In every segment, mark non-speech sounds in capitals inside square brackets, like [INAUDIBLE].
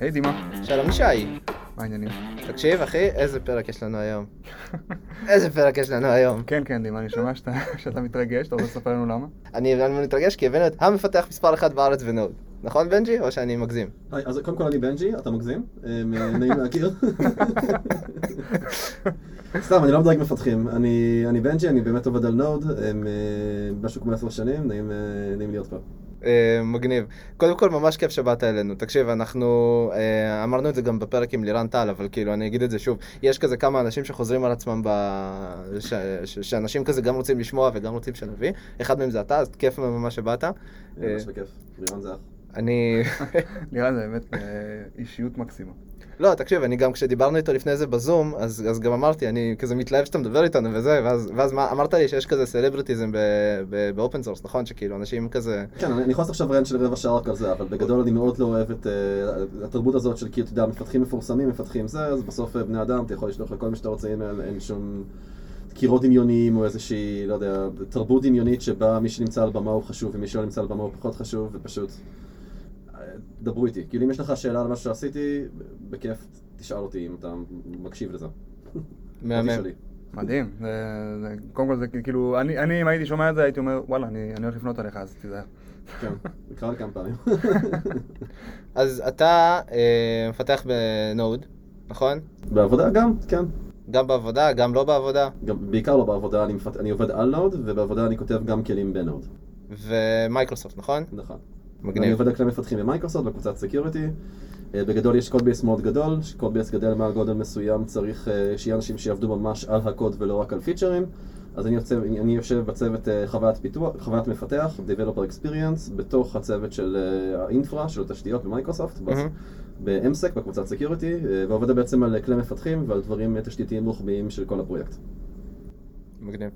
היי דימה, שלום ישי. מה העניינים? תקשיב אחי, איזה פרק יש לנו היום. [LAUGHS] איזה פרק יש לנו היום. כן, כן, דימה, אני שומע שאתה, [LAUGHS] שאתה מתרגש, אתה רוצה לספר לנו למה? אני אני מתרגש כי הבאנו את המפתח מספר אחת בארץ ב-Node. נכון בנג'י? או שאני מגזים? היי, אז קודם כל אני בנג'י, אתה מגזים, אמ, נעים להכיר. [LAUGHS] סתם, אני לא מדרג מפתחים, אני, אני בנג'י, אני באמת עובד על Node, אה, משהו כמו עשר שנים, נעים, אה, נעים להיות פה. אה, מגניב. קודם כל ממש כיף שבאת אלינו. תקשיב, אנחנו אה, אמרנו את זה גם בפרק עם לירן טל, אבל כאילו אני אגיד את זה שוב. יש כזה כמה אנשים שחוזרים על עצמם, ב... ש... ש... שאנשים כזה גם רוצים לשמוע וגם רוצים שנביא. אחד מהם זה אתה, אז כיף ממש שבאת. אה, ממש בכיף, לירן זה אח. אני... [LAUGHS] נראה לי באמת אישיות מקסימה. לא, תקשיב, אני גם כשדיברנו איתו לפני זה בזום, אז, אז גם אמרתי, אני כזה מתלהב שאתה מדבר איתנו וזה, ואז, ואז מה, אמרת לי שיש כזה סלבריטיזם ב open source, נכון? שכאילו אנשים כזה... כן, אני יכול לעשות עכשיו rant של רבע שעה רק על זה, אבל בגדול אני מאוד לא אוהב את אה, התרבות הזאת של כאילו, אתה יודע, מפתחים מפורסמים, מפתחים זה, אז בסוף אה, בני אדם, אתה יכול לשלוח לכל מי שאתה רוצה, אין, אין שום קירות דמיוניים או איזושהי, לא יודע, תרבות דמיונית שבה מי שנמצא על במה הוא חשוב ומי שלא נמצא על במה הוא פחות חשוב, ופשוט... דברו איתי. כאילו אם יש לך שאלה על מה שעשיתי, בכיף תשאל אותי אם אתה מקשיב לזה. מהמם. או תשאלי. מדהים, זה, זה, קודם כל זה כאילו, אני, אני אם הייתי שומע את זה הייתי אומר, וואלה, אני, אני הולך לפנות אליך, אז תיזהר. כן, קרה לי כמה פעמים. [LAUGHS] אז אתה אה, מפתח ב-Node, נכון? בעבודה גם, כן. גם בעבודה, גם לא בעבודה, גם, בעיקר לא בעבודה, אני, מפת... אני עובד על Node, ובעבודה אני כותב גם כלים ב-Node. ומייקרוסופט, נכון? נכון. אני מגניב. עובד על כלי מפתחים במייקרוסופט, בקבוצת security. בגדול יש codebase מאוד גדול, ש-codebase גדל מעל גודל מסוים צריך אה, שיהיה אנשים שיעבדו ממש על הקוד ולא רק על פיצ'רים. אז אני, יוצא, אני יושב בצוות אה, חוויית, פיתוח, חוויית מפתח, Developer Experience, בתוך הצוות של אה, ה-infra, של התשתיות במייקרוסופט, מהמם. ב-MSEC, בקבוצת security, ועובד בעצם על כלי מפתחים ועל דברים תשתיתיים רוחביים של כל הפרויקט. מגניב.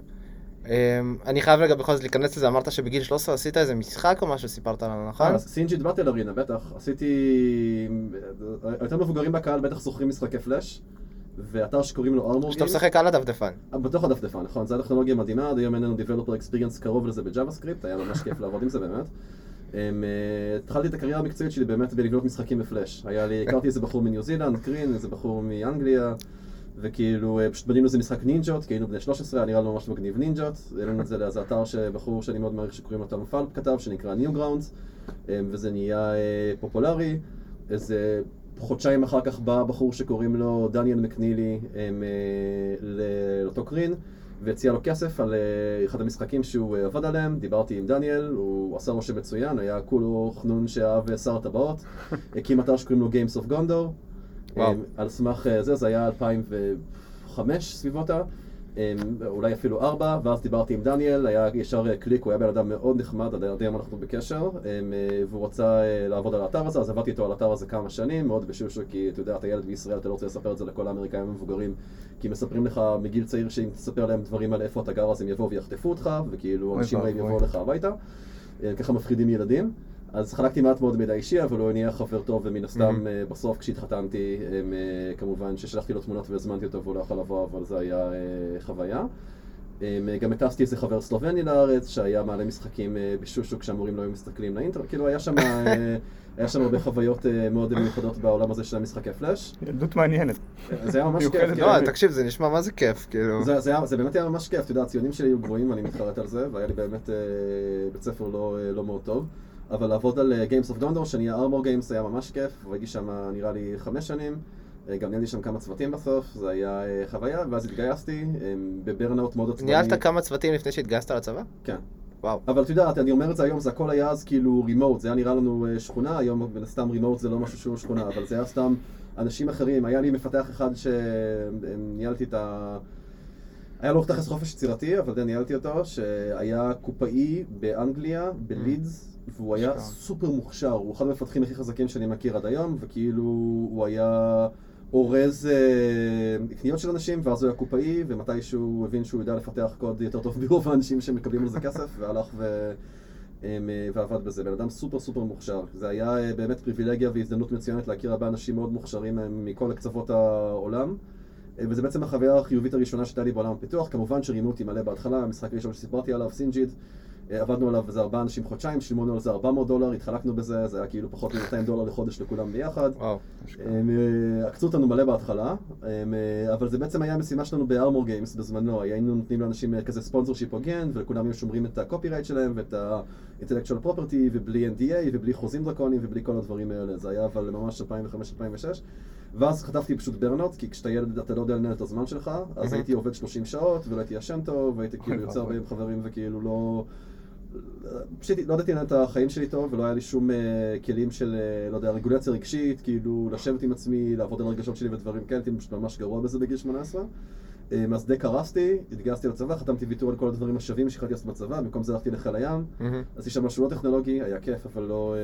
אמ, אני חייב רגע בכל זאת להיכנס לזה, אמרת שבגיל 13 עשית איזה משחק או משהו, סיפרת לנו, נכון? אז סינג'י דיברתי על ארינה, בטח. עשיתי... היותר מבוגרים בקהל בטח זוכרים משחקי פלאש, ואתר שקוראים לו Armor שאתה משחק על הדפדפן. בתוך הדפדפן, נכון, זו טכנולוגיה מדהימה, עד היום אין לנו Developer Experience קרוב לזה ב-JavaScript, היה ממש כיף לעבוד עם זה באמת. אמ, אה, התחלתי את הקריירה המקצועית שלי באמת בלבנות משחקים ב-Flash. היה לי, הכרתי איזה בחור מניו זילנד, קרין, איזה בחור מאנגליה, וכאילו אה, פשוט בנינו איזה משחק נינג'ות, כי היינו בני 13, היה נראה לנו ממש מגניב נינג'ות. העלינו את זה לאיזה אתר שבחור שאני מאוד מעריך שקוראים לו Tom Fulp כתב, שנקרא Newgrounds, אמ, וזה נהיה אה, פופולרי. איזה חודשיים אחר כך בא בחור שקוראים לו דניאל מקנילי אה, לאותו קרין והציע לו כסף על אה, אחד המשחקים שהוא אה, עבד עליהם, דיברתי עם דניאל, הוא עשה רושם מצוין, היה כולו חנון שאהב שר הטבעות, [LAUGHS] הקים אתר שקוראים לו Games of Gondor, וואו. אמ, על סמך אה, זה, זה היה 2005 סביבותה, אמ, אולי אפילו ארבע, ואז דיברתי עם דניאל, היה ישר אה, קליק, הוא היה בן אדם מאוד נחמד, עד היום אנחנו בקשר, אמ, אה, והוא רצה לעבוד על האתר הזה, אז עבדתי איתו על האתר הזה כמה שנים, מאוד בשושו, כי אתה יודע, אתה ילד בישראל, אתה לא רוצה לספר את זה לכל האמריקאים המבוגרים, כי מספרים לך מגיל צעיר שאם תספר להם דברים על איפה אתה גר, אז הם יבואו ויחטפו אותך, וכאילו אנשים. יבואו לך הביתה, ככה מפחידים ילדים. אז חלקתי מעט מאוד מידע אישי, אבל הוא נהיה חבר טוב, ומן הסתם. אה, בסוף כשהתחתנתי, הם, אה, כמובן ששלחתי לו תמונות והזמנתי אותו והוא לא יכול לבוא, אבל זה היה אה, חוויה. גם הטסתי איזה חבר סלובני לארץ, שהיה מעלה משחקים בשושו כשהמורים לא היו מסתכלים לאינטרנט, כאילו היה שם, [LAUGHS] היה שם הרבה חוויות מאוד מיוחדות בעולם הזה של המשחקי פלאש. ילדות מעניינת. זה היה ממש כיף. כאילו, לא, תקשיב, זה נשמע מה זה כיף, כאילו. זה, זה, היה, זה באמת היה ממש כיף, אתה יודע, הציונים שלי היו גבוהים, אני מתחרט על זה, והיה לי באמת בית ספר לא, לא מאוד טוב. אבל לעבוד על אה, Games of Gondor, שנהיה ארמור גיימס, היה ממש כיף, והייתי שם נראה לי חמש שנים. אה, גם ניהלתי שם כמה צוותים בסוף, זה היה אה, חוויה, ואז התגייסתי אה, בברנאוט מאוד עצבני. ניהלת כמה צוותים לפני שהתגייסת לצבא? כן. וואו. אבל אתה יודע, אני אומר את זה היום, זה הכל היה אז כאילו רימוט, זה היה נראה לנו שכונה, היום מן הסתם רימוט זה לא משהו שהוא שכונה, אבל זה היה סתם אנשים אחרים, היה לי מפתח אחד שניהלתי את ה... היה לו תכלס חופש יצירתי, אבל ניהלתי אותו, שהיה קופאי באנגליה, בלידס, והוא היה. סופר מוכשר, הוא אחד המפתחים הכי חזקים שאני מכיר עד היום, וכאילו הוא היה אורז אה, קניות של אנשים, ואז הוא היה קופאי, ומתישהו הוא הבין שהוא יודע לפתח קוד יותר טוב מרוב האנשים שמקבלים על זה כסף, והלך ו... אמ, אה, ועבד בזה. בן אדם סופר סופר מוכשר. זה היה אה, באמת פריבילגיה והזדמנות מצוינת להכיר הרבה אנשים מאוד מוכשרים אה, מכל קצוות העולם. וזה בעצם החוויה החיובית הראשונה שהייתה לי בעולם הפיתוח. כמובן שרימו אותי מלא בהתחלה, המשחק הראשון שסיפרתי עליו, סינג'יד. אה, עבדנו עליו איזה ארבעה אנשים חודשיים, שילמו לנו על זה 400 דולר, התחלקנו בזה, זה היה כאילו פחות מ-200 דולר לחודש לכולם ביחד. וואו. אה, עקצו אותנו מלא בהתחלה, אה, אבל זה בעצם היה המשימה שלנו ב-Armor Games בזמנו, היינו נותנים לאנשים כזה sponsorship הוגן, ולכולם היו שומרים את הקופירייט שלהם ואת ה-intellectual property, ובלי NDA, ובלי חוזים דרקוניים, ובלי כל הדברים האלה, זה היה אבל ממש 2005-2006. ואז חטפתי פשוט ברנאוט, כי כשאתה ילד אתה לא יודע לנהל את הזמן שלך, אז. הייתי עובד 30 שעות, ולא הייתי ישן טוב, והייתי כאילו יוצא הרבה. עם חברים וכאילו לא... פשוט לא ידעתי לנהל את החיים שלי טוב, ולא היה לי שום אה, כלים של, אה, לא יודע, רגולציה רגשית, כאילו, לשבת עם עצמי, לעבוד על הרגשות שלי ודברים כאלה, הייתי פשוט ממש גרוע בזה בגיל 18. אה, אז די קרסתי, התגייסתי לצבא, חתמתי ויתור על כל הדברים השווים שהחלטתי לעשות בצבא, במקום זה הלכתי לחיל הים. עשיתי שם משהו לא טכנולוגי, היה כיף, אבל לא,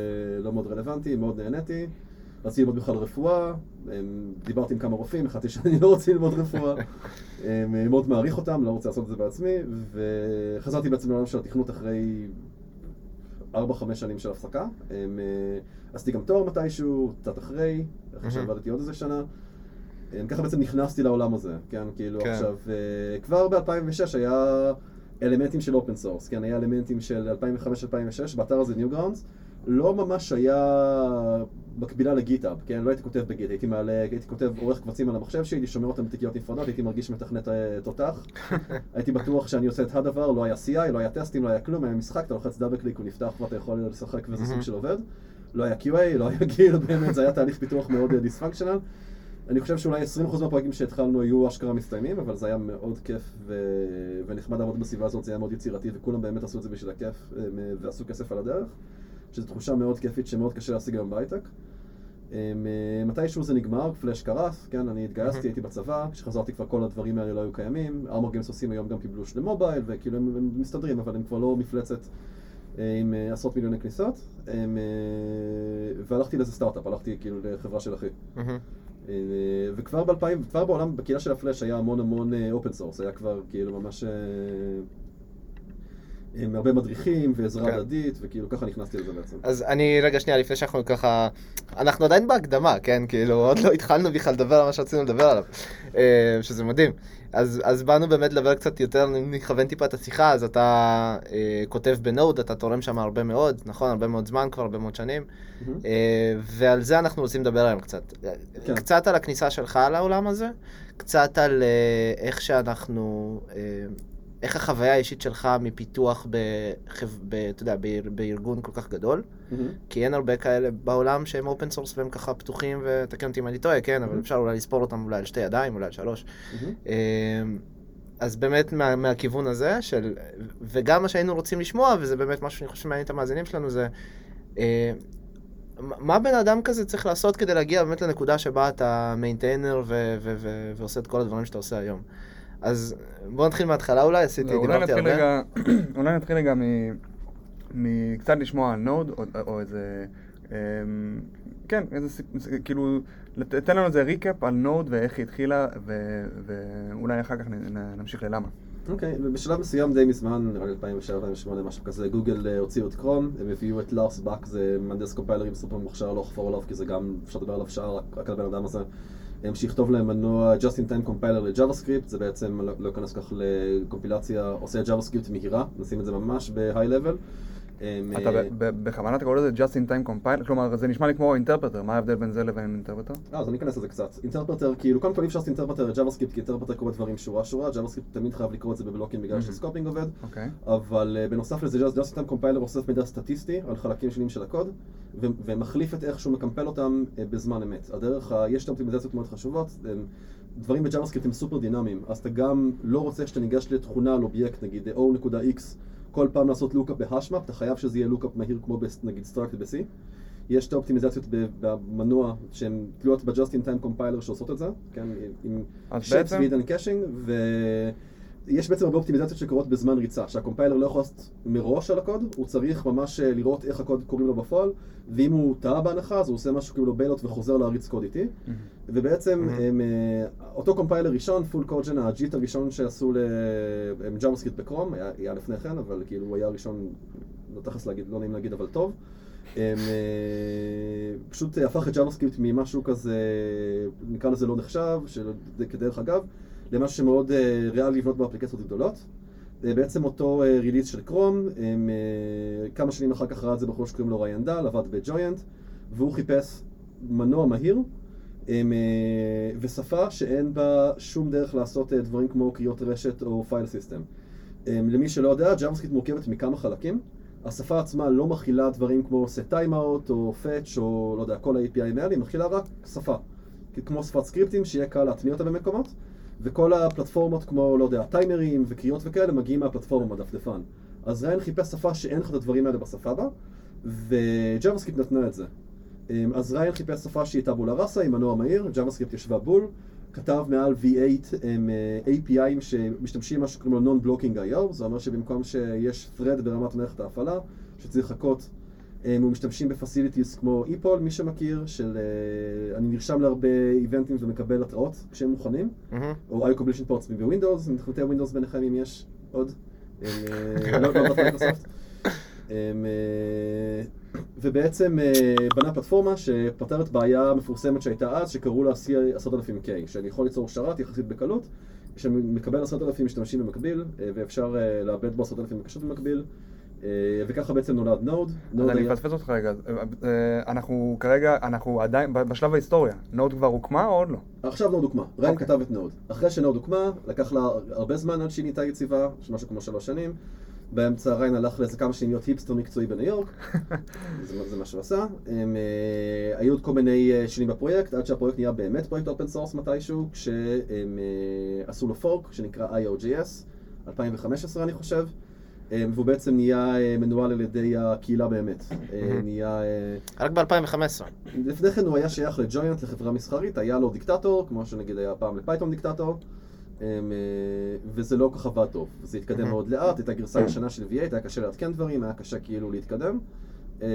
לא מאוד רלוונטי, מאוד נהניתי. רציתי ללמוד בכלל רפואה, אמ, דיברתי עם כמה רופאים, החלטתי שאני לא רוצה ללמוד רפואה. [LAUGHS] אמ, מאוד מעריך אותם, לא רוצה לעשות את זה בעצמי, וחזרתי בעצם לעולם של התכנות אחרי 4-5 שנים של הפסקה. אמ, אה, עשיתי גם תואר מתישהו, קצת אחרי, אחרי. שעבדתי עוד איזה שנה. ככה בעצם נכנסתי לעולם הזה, כן, כאילו כן. עכשיו, אה, כבר ב-2006 היה אלמנטים של open source, כן, היה אלמנטים של 2005-2006, באתר הזה Newgrounds, לא ממש היה מקבילה ל-GitHub, כן, לא הייתי כותב ב-Git, הייתי מעלה, הייתי כותב עורך קבצים על המחשב שלי, שומר אותם בתיקיות נפרדות, הייתי מרגיש מתכנת אה, תותח, [LAUGHS] הייתי בטוח שאני עושה את הדבר, לא היה CI, לא היה טסטים, לא היה כלום, היה משחק, אתה לוחץ double click, הוא נפתח ואתה יכול לשחק וזה סוג. של עובד, לא היה QA, לא היה גיל, באמת, זה היה תהליך פיתוח מאוד dysfunctional. אני חושב שאולי 20% מהפרויקטים שהתחלנו היו אשכרה מסתיימים, אבל זה היה מאוד כיף ו... ונחמד לעבוד בסביבה הזאת, זה היה מאוד יצירתי, וכולם באמת עשו את זה בשביל הכיף אה, ועשו כסף על הדרך, שזו תחושה מאוד כיפית שמאוד קשה להשיג היום בהייטק. אה, מתישהו זה נגמר, פלאש קרס, כן, אני התגייסתי. הייתי בצבא, כשחזרתי כבר כל הדברים האלה לא היו קיימים, Armor Games עושים היום גם קיבלו שני mobile, וכאילו הם, הם מסתדרים, אבל הם כבר לא מפלצת אה, עם אה, עשרות מיליוני כניסות, הם, אה, והלכתי לאיזה סטארט-אפ, הלכתי כאילו לחברה של אחי. וכבר ב-2000, כבר בעולם, בקהילה של ה-Flash היה המון המון open source, היה כבר כאילו ממש עם הרבה מדריכים ועזרה כן. הדדית, וכאילו ככה נכנסתי לזה בעצם. אז אני, רגע שנייה, לפני שאנחנו ככה, אנחנו עדיין בהקדמה, כן? כאילו, עוד לא התחלנו בכלל לדבר על מה שרצינו לדבר עליו, אה, שזה מדהים. אז, אז באנו באמת לדבר קצת יותר, נכוון טיפה את השיחה, אז אתה אה, כותב בנוד, אתה תורם שם הרבה מאוד, נכון? הרבה מאוד זמן כבר, הרבה מאוד שנים. מהמם. אה, ועל זה אנחנו רוצים לדבר היום קצת. כן. קצת על הכניסה שלך לעולם הזה, קצת על אה, איך שאנחנו, אה, איך החוויה האישית שלך מפיתוח בחב... ב, אתה יודע, באר, בארגון כל כך גדול. מהמם. כי אין הרבה כאלה בעולם שהם open source והם ככה פתוחים, ותקן אותי אם אני טועה, כן, אבל Mhm. אפשר אולי לספור אותם אולי על שתי ידיים, אולי על שלוש. אמ, אז באמת מה, מהכיוון הזה של, וגם מה שהיינו רוצים לשמוע, וזה באמת משהו שאני חושב שמעניין את המאזינים שלנו, זה אה, מה מה בן אדם כזה צריך לעשות כדי להגיע באמת לנקודה שבה אתה maintainer ו- ו- ו- ועושה את כל הדברים שאתה עושה היום. אז בוא נתחיל מההתחלה אולי, עשיתי, אולי דיברתי נתחיל הרבה. רגע, [CLEARS THROAT] אולי נתחיל רגע מ- מקצת לשמוע על Node, או- או איזה, אמ, כן, איזה, סיפ- כאילו, תן לנו איזה recap על Node ואיך היא התחילה, ו- ואולי אחר כך נ- נ- נמשיך ללמה. אוקיי, ובשלב מסוים די מזמן, נראה לי 2007-2008, משהו כזה, גוגל אה, הוציאו את Chrome, הם הביאו את לארס באק, זה מהנדס קומפיילרים סופר מוכשר, לא לחפור עליו, כי זה גם, אפשר לדבר עליו שעה, רק- רק על הבן אדם הזה. שיכתוב להם מנוע Just in Time Compiler ל-JavaScript, זה בעצם, לא לא אכנס כך לקומפילציה, עושה JavaScript מהירה, נשים את זה ממש ב-high level. אתה אה, בכוונה אתה קורא לזה Just in Time Compile, כלומר זה נשמע לי כמו interpreter, מה ההבדל בין זה לבין interpreter? אה, אז אני אכנס לזה קצת. interpreter, כאילו, קודם כל אי אפשר לעשות interpreter ל-JavaScript, כי interpreter קורא דברים שורה שורה, JavaScript תמיד חייב לקרוא את זה בבלוקים בגלל. ש-scoping עובד, אוקיי. אבל אה, בנוסף לזה, Just in Time Compiler אוסף מידע סטטיסטי על חלקים שונים של הקוד, ומחליף את איך שהוא מקמפל אותם אה, בזמן אמת. הדרך, יש שתי אופטימיזציות מאוד חשובות, דברים ב JavaScript הם סופר דינמיים, אז אתה גם לא רוצה שאתה ניגש לתכונה על אובייקט, נגיד O.X, כל פעם לעשות lookup ב hash map, אתה חייב שזה יהיה lookup מהיר כמו נגיד struct ב-C. יש שתי אופטימיזציות במנוע שהן תלויות ב-Just in Time Compiler שעושות את זה, כן, עם בעצם- inline caching, ויש בעצם הרבה אופטימיזציות שקורות בזמן ריצה, שהקומפיילר לא יכול לעשות מראש על הקוד, הוא צריך ממש אה, לראות איך הקוד קוראים לו בפועל, ואם הוא טעה בהנחה אז הוא עושה משהו כאילו bailout וחוזר להריץ קוד איטי, ובעצם Mhm. הם, אה, אותו קומפיילר ראשון, full codegen, ה JIT הראשון שעשו ל-JavaScript ב Chrome, היה, היה לפני כן, אבל כאילו הוא היה הראשון, לא תכף להגיד, לא נעים להגיד, אבל טוב. הם אה, פשוט הפך את JavaScript ממשהו כזה, נקרא לזה לא נחשב, של- כדרך אגב, למשהו שמאוד אה, ריאלי לבנות באפליקציות גדולות. אה, בעצם אותו אה, release של Chrome, הם, אה, כמה שנים אחר כך ראה את זה בחור שקוראים לו Ryan Dahl, עבד ב Joyent, והוא חיפש מנוע מהיר, הם, אה, ושפה שאין בה שום דרך לעשות אה, דברים כמו קריאות רשת או file system. אה, למי שלא יודע, JavaScript מורכבת מכמה חלקים. השפה עצמה לא מכילה דברים כמו setTimeout או fetch או לא יודע, כל ה-API האלה, היא מכילה רק שפה. כמו שפת סקריפטים, שיהיה קל להטמיע אותה במקומות, וכל הפלטפורמות כמו, לא יודע, טיימרים וקריאות וכאלה מגיעים מהפלטפורמה, מהדפדפן. אז ריין חיפש שפה שאין לך את הדברים האלה בשפה בה, ו-JavaScript נתנה את זה. אמ, אז ריין חיפש שפה שהיא טאבולה ראסה עם מנוע מהיר, JavaScript ישבה בול, כתב מעל V8 הם API'ים שמשתמשים במה שקוראים לו Non-Blocking IO, זה אומר שבמקום שיש thread ברמת מערכת ההפעלה, שצריך לחכות, הם משתמשים בפסיליטיז כמו EPOL, מי שמכיר, של אה, אני נרשם להרבה איבנטים ומקבל התראות כשהם מוכנים. או IO Completion Ports ב Windows, מתחתי ווינדוס ביניכם אם יש עוד, אה, [LAUGHS] לא לא אה, ובעצם אה, בנה פלטפורמה שפותרת בעיה מפורסמת שהייתה אז, שקראו לה C10000K, שאני יכול ליצור שרת יחסית בקלות, שמקבל 10,000 משתמשים במקביל, אה, ואפשר אה, לעבד בו 10,000 בקשות במקביל, אה, וככה בעצם נולד Node. אז אני אפספס אותך רגע. אה, אה, אנחנו כרגע, אנחנו עדיין בשלב ההיסטוריה. Node כבר הוקמה או עוד לא? עכשיו Node הוקמה, Ryan אוקיי. כתב את Node. אחרי ש Node הוקמה, לקח לה הרבה זמן עד שהיא נהייתה יציבה, משהו כמו שלוש שנים. באמצע Ryan הלך לאיזה כמה שנים להיות היפסטר מקצועי בניו יורק, [LAUGHS] זה, זה מה שהוא עשה. הם, אה, היו עוד כל מיני אה, שנים בפרויקט, עד שהפרויקט נהיה באמת פרויקט open source מתישהו, כשהם אה, עשו לו fork, שנקרא io.js, 2015 אני חושב, אה, והוא בעצם נהיה אה, מנוהל על ידי הקהילה באמת. אה, נהיה... אה, רק ב-2015. לפני כן הוא היה שייך ל Joyent, לחברה מסחרית, היה לו דיקטטור, כמו שנגיד היה פעם ל Python דיקטטור, אה, וזה לא כל כך עבד טוב. זה התקדם. מאוד לאט, הייתה גרסה ראשונה של V8, היה קשה לעדכן דברים, היה קשה כאילו להתקדם. אה,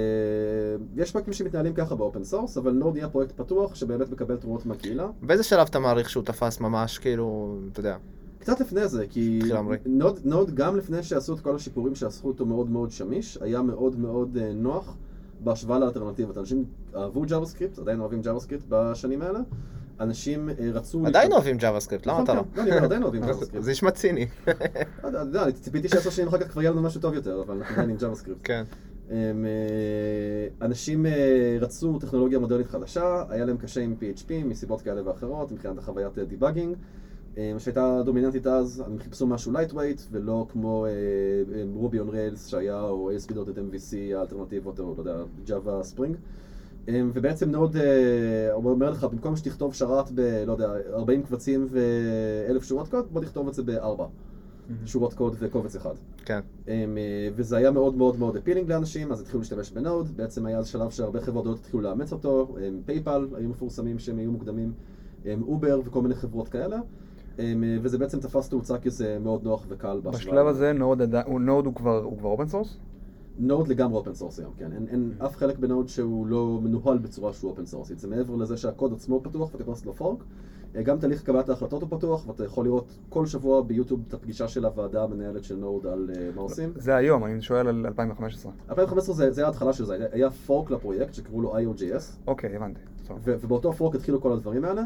יש פרויקטים שמתנהלים ככה ב open source, אבל Node נהיה פרויקט פתוח שבאמת מקבל תרומות מהקהילה. באיזה שלב אתה מעריך שהוא תפס ממש, כאילו, אתה יודע, קצת לפני זה, כי. Node, Node גם לפני שעשו את כל השיפורים שעשו אותו מאוד מאוד שמיש, היה מאוד מאוד אה, נוח בהשוואה לאלטרנטיבות. אנשים אהבו JavaScript, עדיין אוהבים JavaScript בשנים האלה. אנשים אה, רצו... עדיין אוהבים JavaScript, למה נכון, אתה לא? כן, לא, אני אומר, עדיין אוהבים [LAUGHS] JavaScript. זה נשמע ציני. לא אתה יודע, אני ציפיתי שעשר שנים אחר כך כבר יהיה לנו משהו טוב יותר, אבל אנחנו עדיין עם JavaScript. [LAUGHS] כן. הם, אה, אנשים רצו טכנולוגיה מודרנית חדשה, היה להם קשה עם PHP מסיבות כאלה ואחרות, מבחינת החוויית דיבאגינג, שהייתה דומיננטית אז, הם חיפשו משהו lightweight ולא כמו אה, Ruby on Rails שהיה, או ASP.MVC האלטרנטיבות, או לא יודע, Java Spring. אה, ובעצם Node, אה, אומר לך, במקום שתכתוב שרת ב, לא יודע, 40 קבצים ואלף שורות קוד, בוא תכתוב את זה בארבע שורות קוד וקובץ אחד. כן. אה, וזה היה מאוד מאוד מאוד appealing לאנשים, אז התחילו להשתמש ב Node, בעצם היה שלב שהרבה חברות גדולות התחילו לאמץ אותו, PayPal היו מפורסמים שהם היו מוקדמים, Uber וכל מיני חברות כאלה, אה, וזה בעצם תפס תאוצה כי זה מאוד נוח וקל בהשוואה. בשלב הזה Node הוא- Node הוא כבר open source? Node לגמרי open source היום, כן, אין, אין אף חלק ב Node שהוא לא מנוהל בצורה שהוא open source ית, זה מעבר לזה שהקוד עצמו פתוח ואתה לעשות לו fork, אה, גם תהליך קבלת ההחלטות הוא פתוח, ואתה יכול לראות כל שבוע ב YouTube את הפגישה של הוועדה המנהלת של Node על אה, מה עושים. זה היום, אני שואל על 2015. 2015 זה, זה ההתחלה של זה, היה- fork לפרויקט שקראו לו io.js, אוקיי, הבנתי. ובאותו fork התחילו כל הדברים האלה,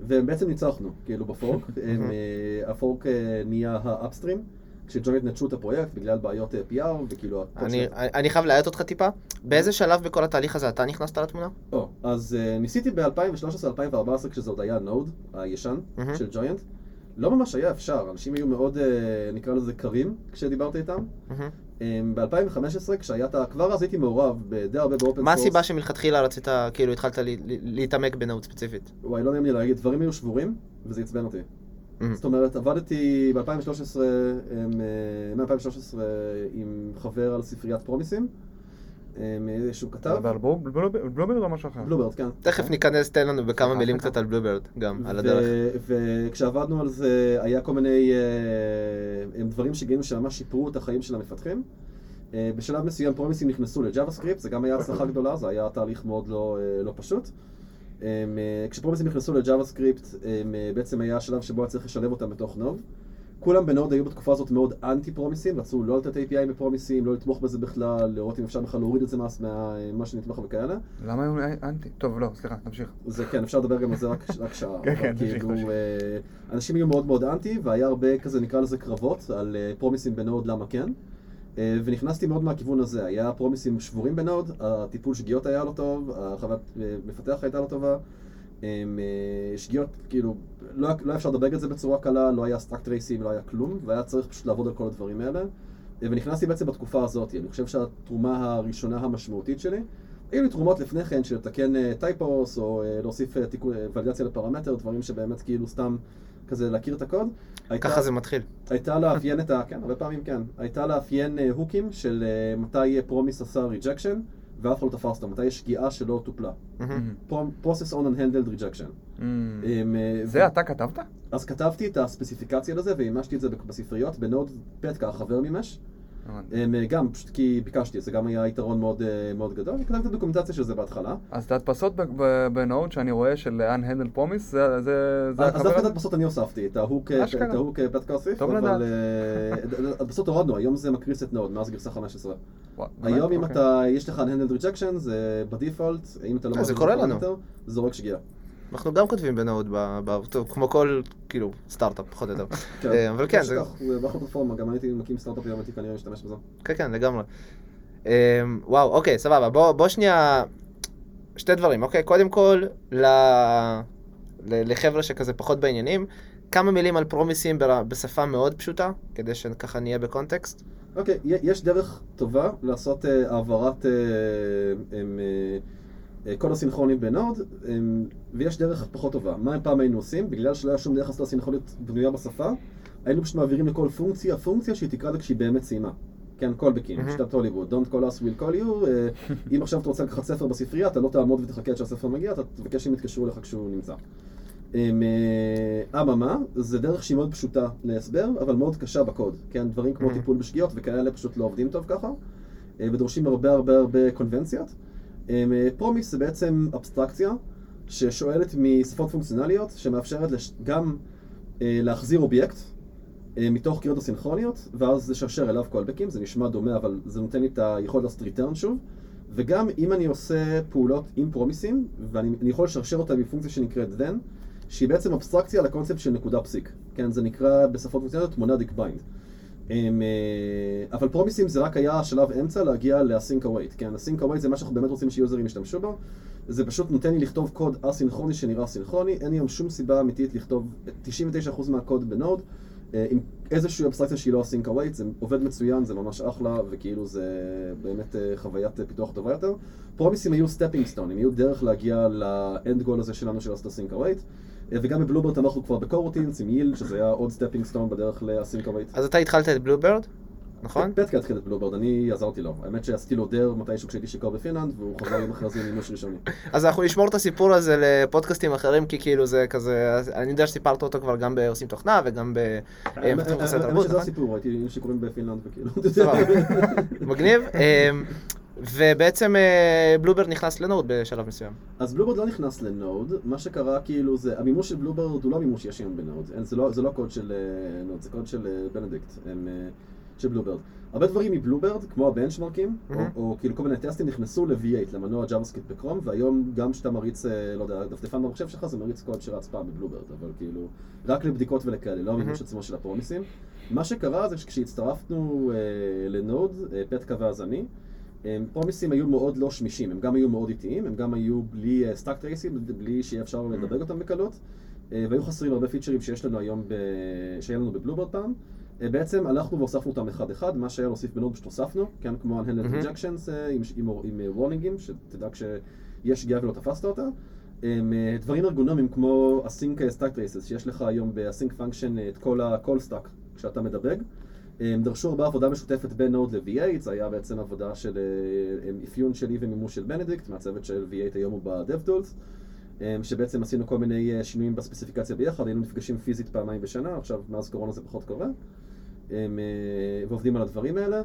ובעצם ניצחנו, כאילו ב fork, [LAUGHS] הם, אה, ה fork אה, נהיה ה upstream, כש Joyent נטשו את הפרויקט בגלל בעיות אה, PR, וכאילו... אני- חייב להאט אותך טיפה. באיזה שלב בכל התהליך הזה אתה נכנסת לתמונה? או, אז uh, ניסיתי ב-2013-2014 כשזה עוד היה Node, הישן. של Joyent. לא ממש היה אפשר, אנשים היו מאוד, uh, נקרא לזה קרים, כשדיברתי איתם. Um, ב-2015, כשהיה את ה... כבר אז הייתי מעורב די הרבה ב open source. הסיבה שמלכתחילה רצית, כאילו התחלת להתעמק ב Node ספציפית? וואי, לא נעים לי להגיד, דברים היו שבורים, וזה עצבן אותי. מהמם. זאת אומרת, עבדתי ב-2013, מ-2013 עם חבר על ספריית פרומיסים, um, שהוא אתה כתב, Blue- Bluebird או משהו אחר? Bluebird, כן. תכף ניכנס, תן לנו בכמה מילים. קצת על Bluebird, גם, על הדרך. וכשעבדנו על זה, היה כל מיני אה, דברים שגילינו שממש שיפרו את החיים של המפתחים. אה, בשלב מסוים פרומיסים נכנסו ל JavaScript, זה גם היה הצלחה גדולה, זה היה תהליך מאוד לא, אה, לא פשוט. אה, כשפרומיסים נכנסו ל JavaScript, אה, בעצם היה השלב שבו היה צריך לשלב אותם בתוך Node. כולם ב Node היו בתקופה הזאת מאוד אנטי פרומיסים, רצו לא לתת API בפרומיסים, לא לתמוך בזה בכלל, לראות אם אפשר בכלל להוריד את זה מה, מה שנתמך וכאלה. למה היו אנטי? טוב, לא, סליחה, תמשיך. זה כן, אפשר לדבר גם על זה רק, רק שעה. [LAUGHS] כן, כן, תמשיך, כאילו, תמשיך. אה, אנשים היו מאוד מאוד אנטי, והיה הרבה כזה, נקרא לזה קרבות, על אה, פרומיסים ב Node, למה כן. אה, ונכנסתי מאוד מהכיוון הזה, היה פרומיסים שבורים ב Node, הטיפול שגיאות היה לא טוב, חוויית אה, מפתח הייתה לא טובה. הם, אה, שגיאות, כאילו, לא, היה- לא אפשר לדבג את זה בצורה קלה, לא היה stack trace ים, לא היה כלום, והיה צריך פשוט לעבוד על כל הדברים האלה. אה, ונכנסתי בעצם בתקופה הזאת, אני חושב שהתרומה הראשונה המשמעותית שלי, היו לי תרומות לפני כן של לתקן typos, או אה, להוסיף אה, תיקון, ולידציה לפרמטר, דברים שבאמת כאילו סתם כזה להכיר את הקוד. הייתה- ככה זה מתחיל. הייתה לאפיין את ה... כן, הרבה פעמים כן. הייתה לאפיין הוקים של מתי promise עשה rejection, ואף אחד לא תפס אותו, מתי יש שגיאה שלא טופלה. process on unhandled rejection. Mm. הם, אה, זה אתה כתבת? אז כתבתי את הספציפיקציה לזה ומימשתי את זה בספריות, ב Node פטקה, חבר מימש. הם, אה, גם, פשוט כי ביקשתי, זה גם היה יתרון מאוד, אה, מאוד גדול, וכתבתי את הדוקומנטציה של זה בהתחלה. אז את ההדפסות ב- ב- ב Node שאני רואה של Unhandled Promise, זה זה- זה אז דווקא את? ההדפסות אני הוספתי, את ההוק אה. את ההוק, אה, פטקה הוסיף, טוב אבל. אה, [LAUGHS] הדפסות הורדנו, היום זה מקריס את Node, מאז גרסה 15. וואו, באמת? היום אם אוקיי. אתה, יש לך unhandled rejection, זה בדיפולט, אם אתה לא אה, זה קורה לנו. זה זורק שגיאה. אנחנו גם כותבים ב Node, כמו כל, כאילו, סטארט-אפ, פחות או יותר. כן, אה, אבל כן, זה- הוא פלטפורמה, גם הייתי מקים סטארט-אפ הייתי כנראה משתמש בזה. כן, כן, לגמרי. אמ, וואו, אוקיי, סבבה. בוא, שנייה... שתי דברים, אוקיי? קודם כל, לחבר'ה שכזה פחות בעניינים, כמה מילים על פרומיסים בשפה מאוד פשוטה, כדי שככה נהיה בקונטקסט. אוקיי, יש דרך טובה לעשות אה, העברת אה, em, אה, אה, קוד הסינכרוני בנוד, ויש דרך פחות טובה. מה פעם היינו עושים? בגלל שלא היה שום דרך לעשות הסינכרוניות בנויה בשפה, היינו פשוט מעבירים לכל פונקציה, פונקציה שהיא תקרא לה כשהיא באמת סיימה. כן, callbacking, מהמם. שיטת הוליווד, Don't call us, we'll call you. אה, אם עכשיו אתה רוצה לקחת ספר בספרייה, אתה לא תעמוד ותחכה עד שהספר מגיע, אתה תבקש שהם יתקשרו אליך כשהוא נמצא. אמ, אה, אממה, זה דרך שהיא מאוד פשוטה להסבר, אבל מאוד קשה בקוד. כן, דברים כמו. טיפול בשגיאות וכאלה פשוט לא עובדים טוב ככה, ודורשים הרבה הרבה הרבה קונבנציות. אמ, אה, פרומיס זה בעצם אבסטרקציה ששואלת משפות פונקציונליות, שמאפשרת לש- גם אה, להחזיר אובייקט אה, מתוך קריאות הסינכרוניות, ואז לשרשר אליו קולבקים, זה נשמע דומה, אבל זה נותן לי את היכולת לעשות return שוב. וגם אם אני עושה פעולות עם פרומיסים, ואני אני יכול לשרשר אותם מפונקציה שנקראת then, שהיא בעצם אבסטרקציה לקונספט של נקודה פסיק. כן, זה נקרא בשפות פונקציונליות monadic bind. הם, אה, אבל פרומיסים זה רק היה השלב אמצע להגיע ל-async await. כן, async await זה מה שאנחנו באמת רוצים שיוזרים ישתמשו בו. זה פשוט נותן לי לכתוב קוד אסינכרוני שנראה סינכרוני, אין לי היום שום סיבה אמיתית לכתוב 99% מהקוד ב Node אה, עם איזושהי אבסטרקציה שהיא לא async await, זה עובד מצוין, זה ממש אחלה, וכאילו זה באמת אה, חוויית פיתוח טובה יותר. פרומיסים היו stepping stone, הם היו דרך להגיע ל end goal הזה שלנו של לעשות async await. וגם ב Bluebird תמכנו כבר ב coroutines עם yield, שזה היה עוד stepping stone בדרך await. אז אתה התחלת את Bluebird, נכון? פטקה התחיל את Bluebird, אני עזרתי לו. האמת שעשיתי לו dare מתישהו כשהייתי שיכור בפינלנד, והוא חזר עם אחרי זה מימוש ראשוני. [LAUGHS] אז אנחנו נשמור את הסיפור הזה לפודקאסטים אחרים, כי כאילו זה כזה, אני יודע שסיפרת אותו כבר גם בעושים תוכנה וגם ב... האמת שזה נכון? הסיפור, הייתי עם שיכורים בפינלנד וכאילו. מגניב. [LAUGHS] ובעצם אה, Bluebird נכנס ל Node בשלב מסוים. אז Bluebird לא נכנס ל Node, מה שקרה כאילו זה, המימוש של Bluebird הוא לא מימוש יש היום ב Node, זה, לא, זה לא קוד של אה, Node, זה קוד של אה, בנדיקט, הם, אה, של Bluebird. הרבה דברים מ Bluebird, כמו הבנצ'מרקים, או, מהמם. או כאילו כל מיני טסטים נכנסו ל-V8, למנוע JavaScript ב Chrome, והיום גם כשאתה מריץ, אה, לא יודע, דפדפן במחשב שלך זה מריץ קוד שרץ פעם ב Bluebird, אבל כאילו, רק לבדיקות ולכאלה, לא המימוש מהמם. עצמו של הפרומיסים. מה שקרה זה שכשהצטרפנו אה, ל Node, אה, פטקה ואז אני, הם, פרומיסים היו מאוד לא שמישים, הם גם היו מאוד איטיים, הם גם היו בלי stack טרייסים, בלי שיהיה אפשר לדבג אותם בקלות, אה, והיו חסרים הרבה פיצ'רים שיש לנו היום, ב... שהיה לנו ב Bluebird פעם. אה, בעצם הלכנו והוספנו אותם אחד-אחד, מה שהיה להוסיף ב Node פשוט הוספנו, כן, כמו unhandled מהמם. rejections אה, עם, אה, warningים, שתדע כשיש שגיאה ולא תפסת אותה. אה, דברים ארגונומיים כמו async stack traces, שיש לך היום function אה, את כל ה-call stack כשאתה מדבג. הם דרשו הרבה עבודה משותפת בין Node ל-V8, זה היה בעצם עבודה של אה, אפיון שלי ומימוש של בנדיקט, מהצוות של V8 היום הוא ב-DevTools, הם, שבעצם עשינו כל מיני אה, שינויים בספציפיקציה ביחד, היינו נפגשים פיזית פעמיים בשנה, עכשיו מאז קורונה זה פחות קורה, אה, ועובדים על הדברים האלה.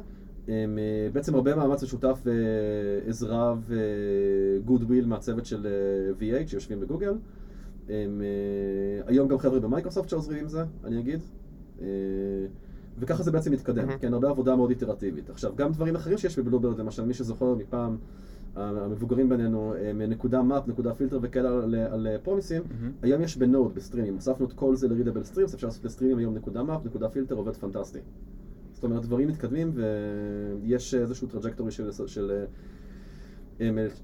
הם, אה, בעצם הרבה מאמץ משותף ועזרה ו goodwill מהצוות של אה, V8 שיושבים בגוגל. הם, אה, היום גם חבר'ה במייקרוסופט שעוזרים עם זה, אני אגיד. אה, וככה זה בעצם מתקדם, מהמם. כן, הרבה עבודה מאוד איטרטיבית. עכשיו, גם דברים אחרים שיש ב Bluebird, למשל, מי שזוכר מפעם, המבוגרים בינינו, הם נקודה map, נקודה פילטר וכאלה על, על פרומיסים, מהמם. היום יש ב Node, בסטרימים, הוספנו את כל זה ל-readable streams, אפשר לעשות לסטרימים היום נקודה map, נקודה פילטר, עובד פנטסטי. זאת אומרת, דברים מתקדמים ויש איזשהו trajectory של... של אה, אה,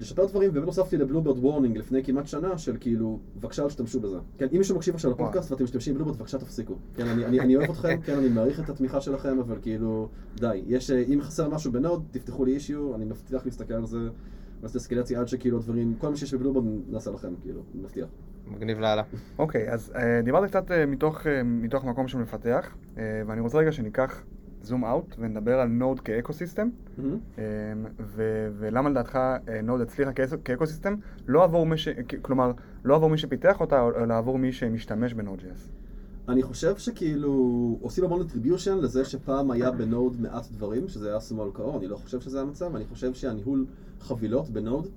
לשפר דברים, ובאמת הוספתי ל Bluebird warning לפני כמעט שנה של כאילו, בבקשה אל תשתמשו בזה. כן, אם מישהו מקשיב עכשיו לפודקאסט ואתם משתמשים ב Bluebird, בבקשה תפסיקו. כן, אני, אני, אני אוהב אתכם, כן, אני מעריך את התמיכה שלכם, אבל כאילו, די. יש, אה, אם חסר משהו ב Node, תפתחו לי issue, אני מבטיח להסתכל על זה, לעשות אסקלציה עד שכאילו הדברים, כל מה שיש ב Bluebird נעשה לכם, כאילו, אני מבטיח. מגניב לאללה. אוקיי, אז אה, דיברת קצת אה, מתוך, אה, מתוך מקום של מפתח, אה, ואני רוצה רגע שניקח zoom out ונדבר על Node כ ecosystem. אה, ו- ולמה לדעתך אה, Node הצליחה כאס- כ ecosystem, לא עבור מי ש... כלומר, לא עבור מי שפיתח אותה, אלא עבור מי שמשתמש ב Node.js. אני חושב שכאילו עושים המון attribution לזה שפעם היה ב Node מעט דברים, שזה היה small core, אני לא חושב שזה המצב, אני חושב שהניהול חבילות ב Node,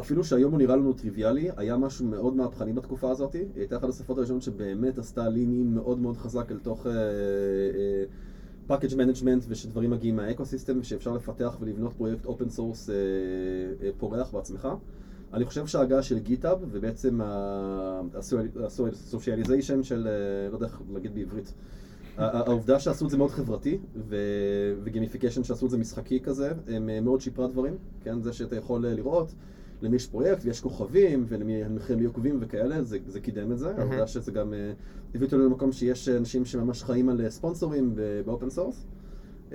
אפילו שהיום הוא נראה לנו טריוויאלי, היה משהו מאוד מהפכני בתקופה הזאת, היא הייתה אחת השפות הראשונות שבאמת עשתה lean in מאוד מאוד חזק אל תוך package management ושדברים מגיעים מה ecosystem ושאפשר לפתח ולבנות פרויקט open source פורח בעצמך. אני חושב שההגעה של GitHub ובעצם ה socialization של, אה, לא יודע איך להגיד בעברית, העובדה שעשו את זה מאוד חברתי ו gamification שעשו את זה משחקי כזה, אה, מאוד שיפרה דברים, כן? זה שאתה יכול אה, לראות למי יש פרויקט ויש כוכבים ולמי הם עוקבים וכאלה, זה, זה קידם את זה, העובדה שזה גם אה, הביא אותנו למקום שיש אנשים שממש חיים על אה, ספונסורים ב open source,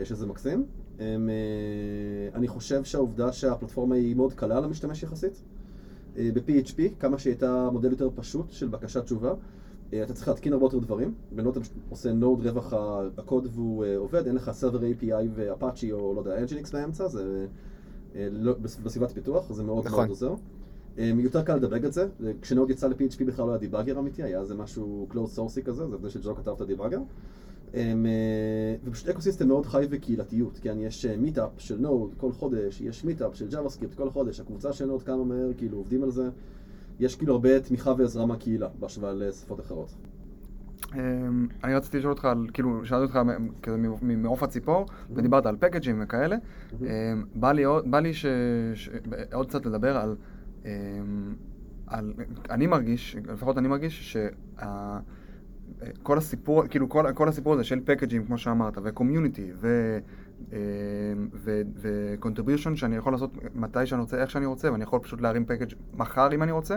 שזה מקסים. הם, אה, אני חושב שהעובדה שהפלטפורמה היא מאוד קלה למשתמש יחסית. אה, ב-PHP, כמה שהייתה מודל יותר פשוט של בקשת תשובה, אה, אתה צריך להתקין הרבה יותר דברים. ב Node אתה עושה node רווח הקוד והוא אה, עובד, אין לך server API ואפאצ'י או לא יודע, Nginx באמצע, זה אה, לא, בס- בסביבת פיתוח, זה מאוד נכון. מאוד עוזר. אה, יותר קל לדבג את זה, אה, כש Node יצא ל-PHP בכלל לא היה debugger אמיתי, היה איזה משהו close source כזה, זה זה שג'ו כתב את ה debugger. אה, ופשוט ecosystem מאוד חי וקהילתיות, כן, יש meetup של Node כל חודש, יש meetup של JavaScript כל חודש, הקבוצה של Node כמה מהר, כאילו עובדים על זה, יש כאילו הרבה תמיכה ועזרה מהקהילה בהשוואה לשפות אחרות. אמ, אני רציתי לשאול אותך, על, כאילו, שאלתי אותך כזה מ- ממעוף הציפור, ודיברת על פקאג'ים וכאלה. אמ, בא לי עוד- קצת לדבר על... אמ, על... אני מרגיש, לפחות אני מרגיש, שכל הסיפור, כאילו כל, כל הסיפור הזה של פקאג'ים, כמו שאמרת, וקומיוניטי, ו... ו-contribution שאני יכול לעשות מתי שאני רוצה, איך שאני רוצה, ואני יכול פשוט להרים פקאג' מחר אם אני רוצה,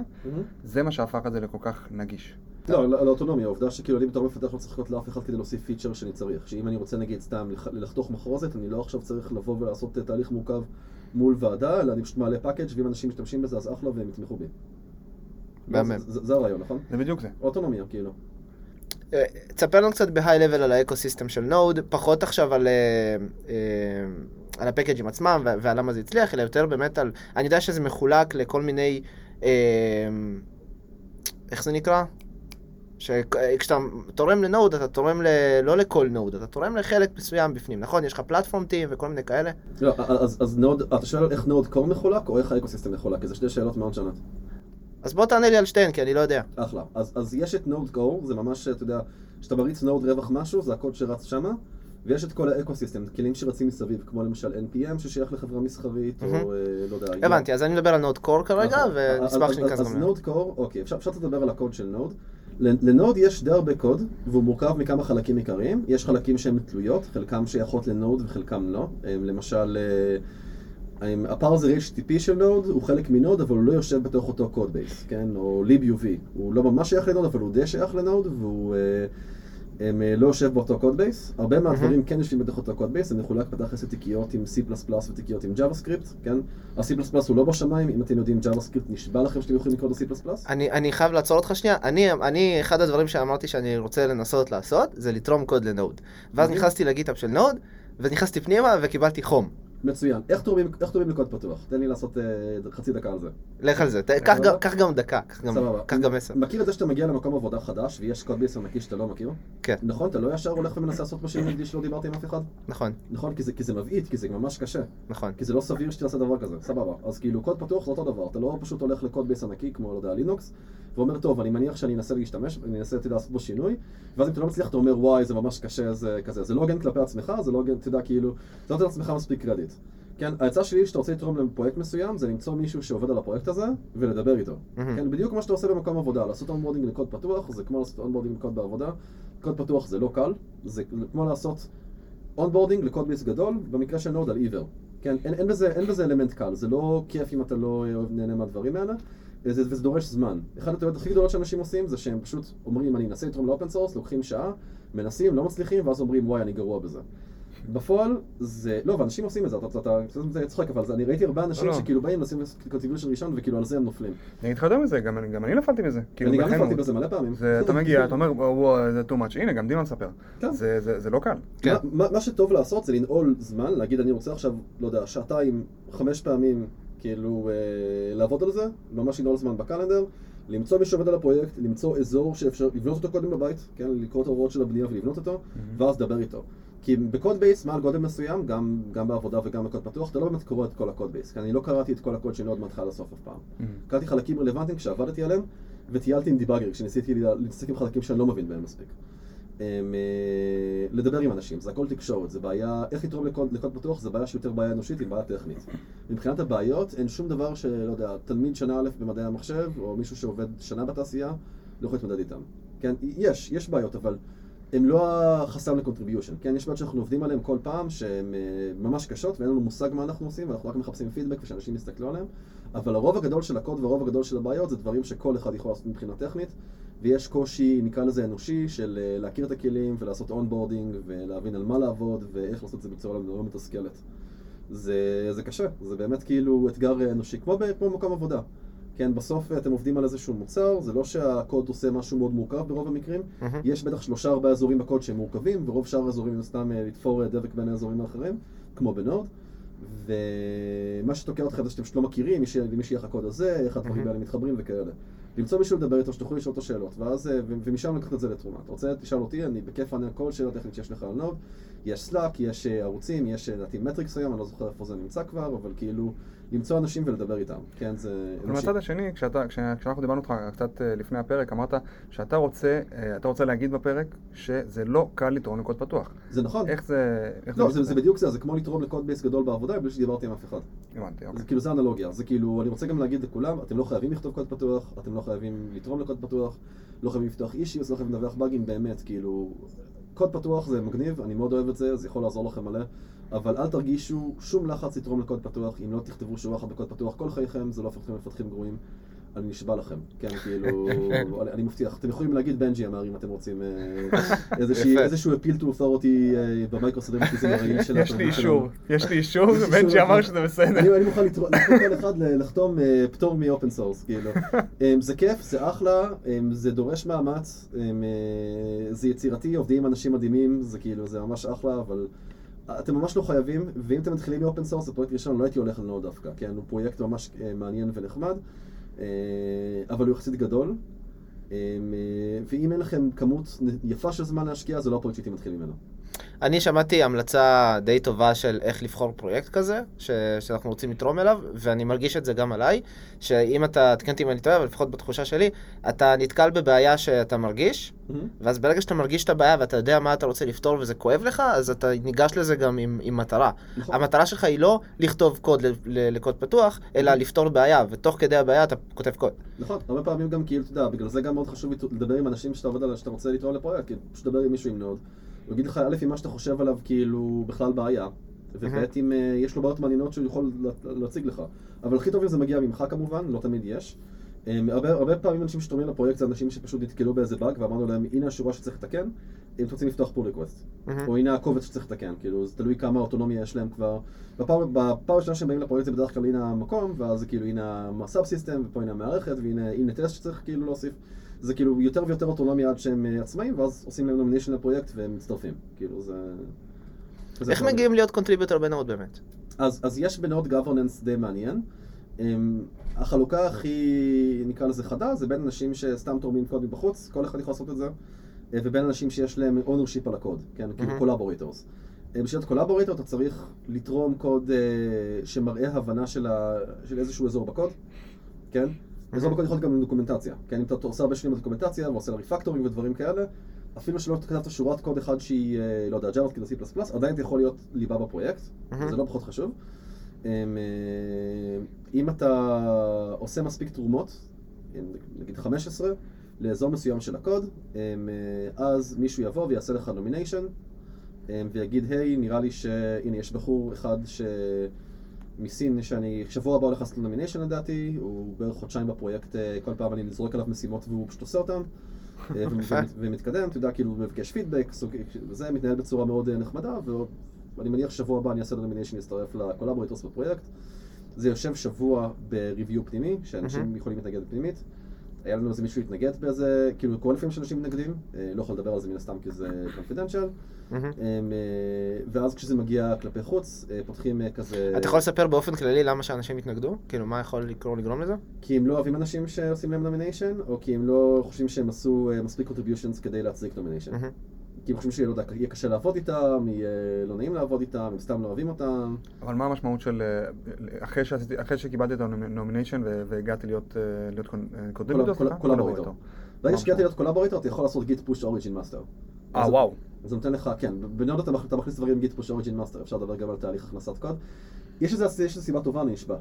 זה מה שהפך את זה לכל כך נגיש. לא, לא, לאוטונומיה, העובדה שכאילו אני בתור מפתח לא צריך לחכות לאף אחד כדי להוסיף פיצ'ר שאני צריך. שאם אני רוצה נגיד סתם לח- לחתוך מחרוזת, אני לא עכשיו צריך לבוא ולעשות אה, תהליך מורכב מול ועדה, אלא אני פשוט מעלה package ואם אנשים משתמשים בזה אז אחלה והם יתמכו בי. מהמם. זה הרעיון, נכון? זה בדיוק זה. אוטונומיה, כאילו. תספר לנו קצת ב high level על ה ecosystem של Node, פחות עכשיו על, אה, אה, על הפקאג'ים עצמם ועל למה זה הצליח, אלא יותר באמת על... אני יודע שזה מחולק לכל מיני... אה, איך זה נקרא? שכשאתה תורם ל Node, אתה תורם ל... לא לכל Node, אתה תורם לחלק מסוים בפנים, נכון? יש לך platform team וכל מיני כאלה. לא, אז, אז Node, אתה שואל איך Node core מחולק או איך ה ecosystem מחולק? כי זה שתי שאלות מאוד שונות. אז בוא תענה לי על שתיהן, כי אני לא יודע. אחלה. אז, אז יש את Node core, זה ממש, אתה יודע, כשאתה מריץ Node רווח משהו, זה הקוד שרץ שמה, ויש את כל ה ecosystem, כלים שרצים מסביב, כמו למשל NPM ששייך לחברה מסחרית, מהמם. או אה, לא יודע... הבנתי, אז אני מדבר על Node core כרגע. ונשמח אז- שניכנס אז גם... ל- נוד core, אוקיי, אפשר אפשר לדבר על הקוד של Node. ל Node יש די הרבה קוד, והוא מורכב מכמה חלקים עיקריים. יש חלקים שהן תלויות, חלקם שייכות ל Node וחלקם לא. הם, למשל, אה, ה parser HTTP של Node הוא חלק מ Node, אבל הוא לא יושב בתוך אותו code base, כן? או libuv. הוא לא ממש שייך ל Node, אבל הוא די שייך ל Node, והוא... אה, הם אה, לא יושב באותו code base, הרבה מהדברים כן יושבים בתוך אותו code base, זה מחולק בתכלס לתיקיות עם C++ ותיקיות עם JavaScript, כן? ה-C++ הוא לא בשמיים, אם אתם יודעים JavaScript נשבע לכם שאתם יכולים לקרוא ל-C++. אני, אני חייב לעצור אותך שנייה, אני, אני, אחד הדברים שאמרתי שאני רוצה לנסות לעשות, זה לתרום קוד ל Node. ואז אוקיי. נכנסתי ל GitHub של Node, ונכנסתי פנימה וקיבלתי חום. מצוין. איך תורמים לקוד פתוח? תן לי לעשות אה, חצי דקה על זה. לך על זה, קח גם- דקה, קח גם- עשר. מכיר את זה שאתה מגיע למקום עבודה חדש ויש code base ענקי שאתה לא מכיר? כן, נכון, אתה לא ישר הולך ומנסה לעשות משהו נגדי שלא דיברתי עם אף אחד? נכון, נכון, כי זה, כי זה מבעית, כי זה ממש קשה. נכון. כי זה לא סביר שתעשה דבר כזה, סבבה. אז כאילו, קוד פתוח זה אותו דבר, אתה לא פשוט הולך ל code base ענקי כמו, לא יודע, לינוקס, ואומר, טוב, אני מניח שאני אנסה להשתמש, אני אנסה, אתה לעשות בו שינוי, ואז אם אתה לא מצליח, אתה אומר, וואי, זה ממש קשה, זה כזה. זה לא הוגן כלפי עצמך, זה לא הוגן, אתה יודע, כאילו, אתה נותן לעצמך מספיק קרדיט. כן, העצה שלי שאתה רוצה לתרום לפרויקט מסוים, זה למצוא מישהו שעובד על הפרויקט הזה, ולדבר איתו. מהמם. כן, בדיוק כמו שאתה עושה במקום עבודה, לעשות onboarding לקוד פתוח, זה כמו לעשות onboarding לקוד בעבודה. קוד פתוח זה לא קל, זה כמו לעשות onboarding ל code base גדול, במקרה של Node על עיוור. כן, אין, אין, בזה, אין בזה אלמנט קל, זה לא כיף אם אתה לא אוהב נהנה מהדברים האלה, וזה, וזה דורש זמן. אחת הטעויות הכי גדולות שאנשים עושים זה שהם פשוט אומרים אני אנסה לתרום ל open source, לוקחים שעה, מנסים, לא מצליחים, ואז אומרים וואי אני גרוע בזה. בפועל זה, לא, ואנשים עושים את זה, אתה, אתה, אתה, זה צוחק, אבל זה, אני ראיתי הרבה אנשים לא. שכאילו באים לשים contribution ראשון וכאילו על זה הם נופלים. אני אגיד לך יותר מזה, גם אני- גם אני נפלתי מזה. כאילו, אני גם נפלתי לא. בזה מלא פעמים. זה, אתה מגיע, אתה אומר, וואו, זה too much. הנה, גם דימה מספר. כן. זה- זה זה לא קל. כן. מה, שטוב לעשות זה לנעול זמן, להגיד אני רוצה עכשיו, לא יודע, שעתיים, חמש פעמים, כאילו, אה, לעבוד על זה, ממש לנעול זמן ב calendar, למצוא מי שעובד על הפרויקט, למצוא אזור שאפשר לבנות אותו קודם בבית, כן, לקרוא את ההוראות של הבנייה ולבנות אותו, ואז לדבר איתו. כי ב code base, מעל גודל מסוים, גם, גם בעבודה וגם בקוד פתוח, אתה לא באמת קורא את כל ה code base, כי אני לא קראתי את כל הקוד של Node מההתחלה לסוף אף פעם. קראתי חלקים רלוונטיים כשעבדתי עליהם, וטיילתי עם debugger, כשניסיתי לה- להתעסק עם חלקים שאני לא מבין בהם מספיק. הם, אה, לדבר עם אנשים, זה הכל תקשורת, זה בעיה, איך לתרום לקוד, לקוד פתוח זה בעיה שיותר בעיה אנושית, היא בעיה טכנית. מבחינת הבעיות, אין שום דבר שלא יודע, תלמיד שנה א' במדעי המחשב, או מישהו שעובד שנה בתעשייה, לא יכול להתמודד איתם. כן, יש, יש בעיות, אבל הם לא החסם ל contribution, כן? יש בעיות שאנחנו עובדים עליהן כל פעם, שהן אה, ממש קשות, ואין לנו מושג מה אנחנו עושים, ואנחנו רק מחפשים פידבק ושאנשים יסתכלו עליהם, אבל הרוב הגדול של הקוד והרוב הגדול של הבעיות זה דברים שכל אחד יכול לעשות מבחינה טכנית, ויש קושי, נקרא לזה אנושי, של אה, להכיר את הכלים ולעשות onboarding ולהבין על מה לעבוד ואיך לעשות את זה בצורה לא מתסכלת. זה, זה קשה, זה באמת כאילו אתגר אנושי, כמו, ב- כמו במקום עבודה. כן, בסוף אתם עובדים על איזשהו מוצר, זה לא שהקוד עושה משהו מאוד מורכב ברוב המקרים, מהמם. יש בטח שלושה ארבעה אזורים בקוד שהם מורכבים, ורוב שאר האזורים הם סתם אה, לתפור אה, דבק בין האזורים האחרים, כמו ב Node. ומה שתוקע אתכם זה שאתם פשוט לא מכירים, מי ש- למי שיהיה לך הקוד הזה, איך הדברים מהמם. האלה מתחברים וכאלה. למצוא מישהו לדבר איתו, שתוכלו לשאול אותו שאלות, ואז, אה, ו- ומשם לקחת את זה לתרומה. אתה רוצה, תשאל אותי, אני בכיף אענה על כל שאלה טכנית שיש לך על Node. יש Slack, יש אה, ערוצים, יש אה, לדעתי Matrix היום, אני לא זוכר איפה זה נמצא כבר, אבל כאילו, למצוא אנשים ולדבר איתם. כן, זה אבל מהצד השני, כשאתה, כש- כשאנחנו דיברנו איתך קצת אה, לפני הפרק, אמרת שאתה רוצה, אתה רוצה להגיד בפרק שזה לא קל לתרום לקוד פתוח. זה נכון. איך זה... איך לא, זה, מסתדר? זה בדיוק זה, זה כמו לתרום ל code base גדול בעבודה בלי שדיברתי עם אף אחד. הבנתי, אוקיי. זה כאילו, זה אנלוגיה. זה כאילו, אני רוצה גם להגיד לכולם, אתם לא חייבים לכתוב קוד פתוח, אתם לא חייבים לתרום לקוד פתוח, לא חייבים לפתוח אישיוס, לא חייבים לדווח באגים, באמת, כאילו... קוד פתוח זה מגניב, אני מאוד אוהב את זה, זה יכול לעזור לכם מלא, אבל אל תרגישו שום לחץ לתרום לקוד פתוח, אם לא תכתבו שורה אחת בקוד פתוח כל חייכם, זה לא הופך אתכם למפתחים גרועים. אני נשבע לכם, כן, כאילו, [LAUGHS] אני, מבטיח. אתם יכולים להגיד בנג'י אמר אם אתם רוצים אה. [LAUGHS] איזשהו appeal to authority אה, במייקרוסטרימטיזם הרעיל [LAUGHS] של יש לי אישור, שלנו. יש לי אישור, בנג'י. אמר שזה בסדר. אני אני מוכן לתרום כל אחד לחתום אה, פטור מ open source, כאילו. אמ, זה כיף, זה אחלה, אמ, זה דורש מאמץ, אמ, אה, זה יצירתי, עובדים עם אנשים מדהימים, זה כאילו, זה ממש אחלה, אבל אתם ממש לא חייבים, ואם אתם מתחילים מ open source, זה פרויקט ראשון, לא הייתי הולך ל Node דווקא, כן, הוא פרויקט ממש מעניין ונחמד, אבל הוא יחסית גדול. אה, ואם אין לכם כמות יפה של זמן להשקיע, זה לא הפרויקט שהייתי מתחיל ממנו. אני שמעתי המלצה די טובה של איך לבחור פרויקט כזה, ש... שאנחנו רוצים לתרום אליו, ואני מרגיש את זה גם עליי, שאם אתה, תקן אותי אם אני טועה, אבל לפחות בתחושה שלי, אתה נתקל בבעיה שאתה מרגיש, ואז ברגע שאתה מרגיש את הבעיה ואתה יודע מה אתה רוצה לפתור וזה כואב לך, אז אתה ניגש לזה גם עם, עם מטרה. נכון. המטרה שלך היא לא לכתוב קוד ל- ל- לקוד פתוח, אלא לפתור בעיה, ותוך כדי הבעיה אתה כותב קוד. נכון, הרבה פעמים גם כאילו, אתה יודע, בגלל זה גם מאוד חשוב לדבר עם אנשים שאתה עובד עליהם, שאתה רוצה לתרום לפרויקט, כאילו, פשוט לדבר עם מישהו עם נוד, הוא יגיד לך, א', אם מה שאתה חושב עליו כאילו בכלל בעיה, וב', אם אה, יש לו בעיות מעניינות שהוא יכול לה- להציג לך. אבל הכי טוב אם זה מגיע ממך כמובן, לא תמיד יש. אה, הרבה, הרבה פעמים אנשים שתורמים לפרויקט זה אנשים שפשוט נתקלו באיזה באג ואמרנו להם, הנה השורה שצריך לתקן, אם אתם רוצים לפתוח pull request. או הנה הקובץ שצריך לתקן, כאילו, זה תלוי כמה אוטונומיה יש להם כבר. בפעם הראשונה שהם באים לפרויקט זה בדרך כלל הנה המקום, ואז כאילו הנה ה subsystem, ופה הנה המערכת, והנה הנה טסט שצריך כאילו להוסיף. זה כאילו יותר ויותר אוטונומיה עד שהם אה, עצמאים, ואז עושים להם nomination לפרויקט והם מצטרפים. כאילו זה... זה איך להיות. מגיעים להיות contributor ב Node באמת? אז, אז יש ב Node governance די מעניין. אמ, החלוקה הכי, נקרא לזה חדה, זה בין אנשים שסתם תורמים קוד מבחוץ, כל אחד יכול לעשות את זה, אה, ובין אנשים שיש להם ownership על הקוד, כן, כאילו מהמם. collaborators. אה, בשביל להיות collaborator אתה צריך לתרום קוד אה, שמראה הבנה של, ה, של איזשהו אזור בקוד, כן? אזור בקוד יכול להיות גם גם documentation, כן? אם אתה עושה הרבה שנים ב documentation ועושה לה refactorים ודברים כאלה, אפילו שלא כתבת שורת קוד אחד שהיא, אה, לא יודע, JavaScript או C++, עדיין זה יכול להיות ליבה בפרויקט. זה לא פחות חשוב. אמ, אה, אם אתה עושה מספיק תרומות, נגיד 15, לאזור מסוים של הקוד, אמ, אה, אז מישהו יבוא ויעשה לך nomination, ויגיד, היי, נראה לי שהנה, יש בחור אחד ש... מסין, שאני שבוע הבא הולך לעשות nomination לדעתי, הוא בערך חודשיים בפרויקט, אה, כל פעם אני זורק עליו משימות והוא פשוט עושה אותן. אה, [LAUGHS] ומתקדם, אתה יודע, כאילו, מבקש פידבק, וזה מתנהל בצורה מאוד אה, נחמדה, ואני מניח שבוע הבא אני אעשה nomination להצטרף ל collaborators בפרויקט. זה יושב שבוע ב-review פנימי, שאנשים. יכולים להתנגד פנימית. היה לנו איזה מישהו להתנגד באיזה, כאילו, קורה לפעמים שאנשים מתנגדים, לא יכול לדבר על זה מן הסתם כי זה confidential. אמ, אה, ואז כשזה מגיע כלפי חוץ, אה, פותחים אה, כזה... אתה יכול לספר באופן כללי למה שאנשים יתנגדו? כאילו, מה יכול לקרות לגרום לזה? כי הם לא אוהבים אנשים שעושים להם nomination, או כי הם לא חושבים שהם עשו מספיק contributions כדי להצדיק nomination. כי הם חושבים שיהיה לא יודע, יהיה קשה לעבוד איתם, יהיה לא נעים לעבוד איתם, הם סתם לא אוהבים אותם. אבל מה המשמעות של... אחרי, שעשיתי, אחרי שקיבלתי את ה nomination והגעתי להיות, להיות contributor, col- collaborator. ברגע שהגעתי להיות collaborator, אתה יכול לעשות git push origin master. אה, וואו. אז זה נותן לך, כן, ב Node אתה אתה מכניס דברים git push origin master, אפשר לדבר גם על תהליך הכנסת קוד. יש לזה יש לזה סיבה טובה, אני נשבע.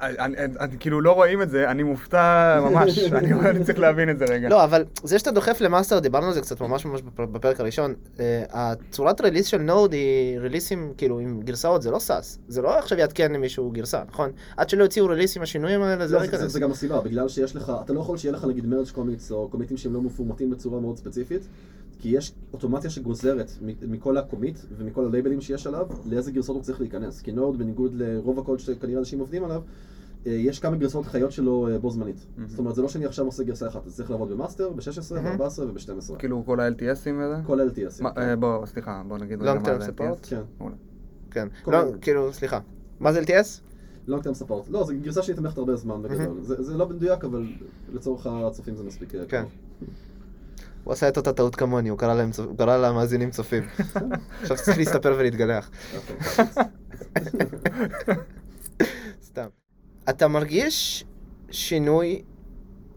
אני, אני, אני, כאילו לא רואים את זה, אני מופתע ממש, [LAUGHS] אני, אני צריך להבין את זה רגע. לא, אבל זה שאתה דוחף ל master, דיברנו על זה קצת ממש ממש בפ- בפרק הראשון. אה, הצורת release של Node היא releaseים, כאילו, עם גרסאות, זה לא SaaS. זה לא עכשיו יעדכן למישהו גרסה, נכון? עד שלא יוציאו release עם השינויים האלה, זה לא, לא זה- זה- ייכנס. זה גם הסיבה, בגלל שיש לך, אתה לא יכול שיהיה לך נגיד merge commits או commitים שהם לא מפורמטים בצורה מאוד ספציפית, כי יש אוטומציה שגוזרת מ- מכל ה commit ומכל ה labelים שיש עליו, לאיזה גרסאות הוא צריך להיכנס. כי Node, בניגוד לרוב הקוד שכנראה אנשים עובדים עליו, אה, יש כמה גרסאות חיות שלו אה, בו זמנית. זאת אומרת, זה לא שאני עכשיו עושה גרסה אחת, זה צריך לעבוד ב master, ב-16, מהמם. ב-14 וב-12. כאילו כל ה-LTSים וזה? כל LTS. מה, אה, בוא, סליחה, בוא נגיד רגע מה זה long term support? LTS. כן. כן. לא. כאילו, סליחה. מה זה LTS? long term support. לא, זו גרסה שאני תומכת הרבה זמן בגדול. זה זה לא מדויק, אבל לצורך הצופים זה מספיק כן. הוא עשה את אותה טעות כמוני, הוא קרא להם הוא קרא למאזינים צופים. עכשיו צריך להסתפר ולהתגלח. [LAUGHS] סתם. אתה מרגיש שינוי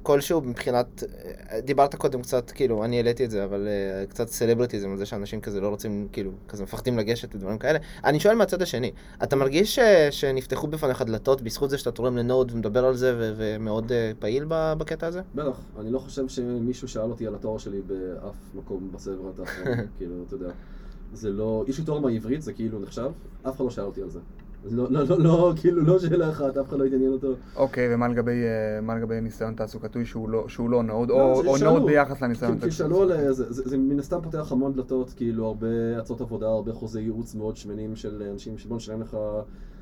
כלשהו מבחינת, אה, דיברת קודם קצת, כאילו, אני העליתי את זה, אבל אה, קצת סלבריטיזם, על זה שאנשים כזה לא רוצים, כאילו, כזה מפחדים לגשת ודברים כאלה. אני שואל מהצד השני, אתה מרגיש ש- שנפתחו בפניך דלתות בזכות זה שאתה תורם ל Node ומדבר על זה ו- ומאוד אה, פעיל ב- בקטע הזה? בטח, אני לא חושב שמישהו שאל אותי על התואר שלי באף מקום בסבב האחרון, [LAUGHS] כאילו, אתה יודע. זה לא, יש לי תואר מהעברית, זה כאילו נחשב, אף אחד לא שאל אותי על זה. אז לא, לא, לא, לא, כאילו, לא שאלה אחת, אף אחד לא התעניין אותו. אוקיי, ומה לגבי, אה, לגבי ניסיון תעסוקתי שהוא לא, שהוא לא Node, לא, או, זה או. Node ביחס לניסיון כי- כי שאלו על זה, זה, זה מן הסתם פותח המון דלתות, כאילו, הרבה הצעות עבודה, הרבה חוזי ייעוץ מאוד שמנים של אנשים שבוא נשלם לך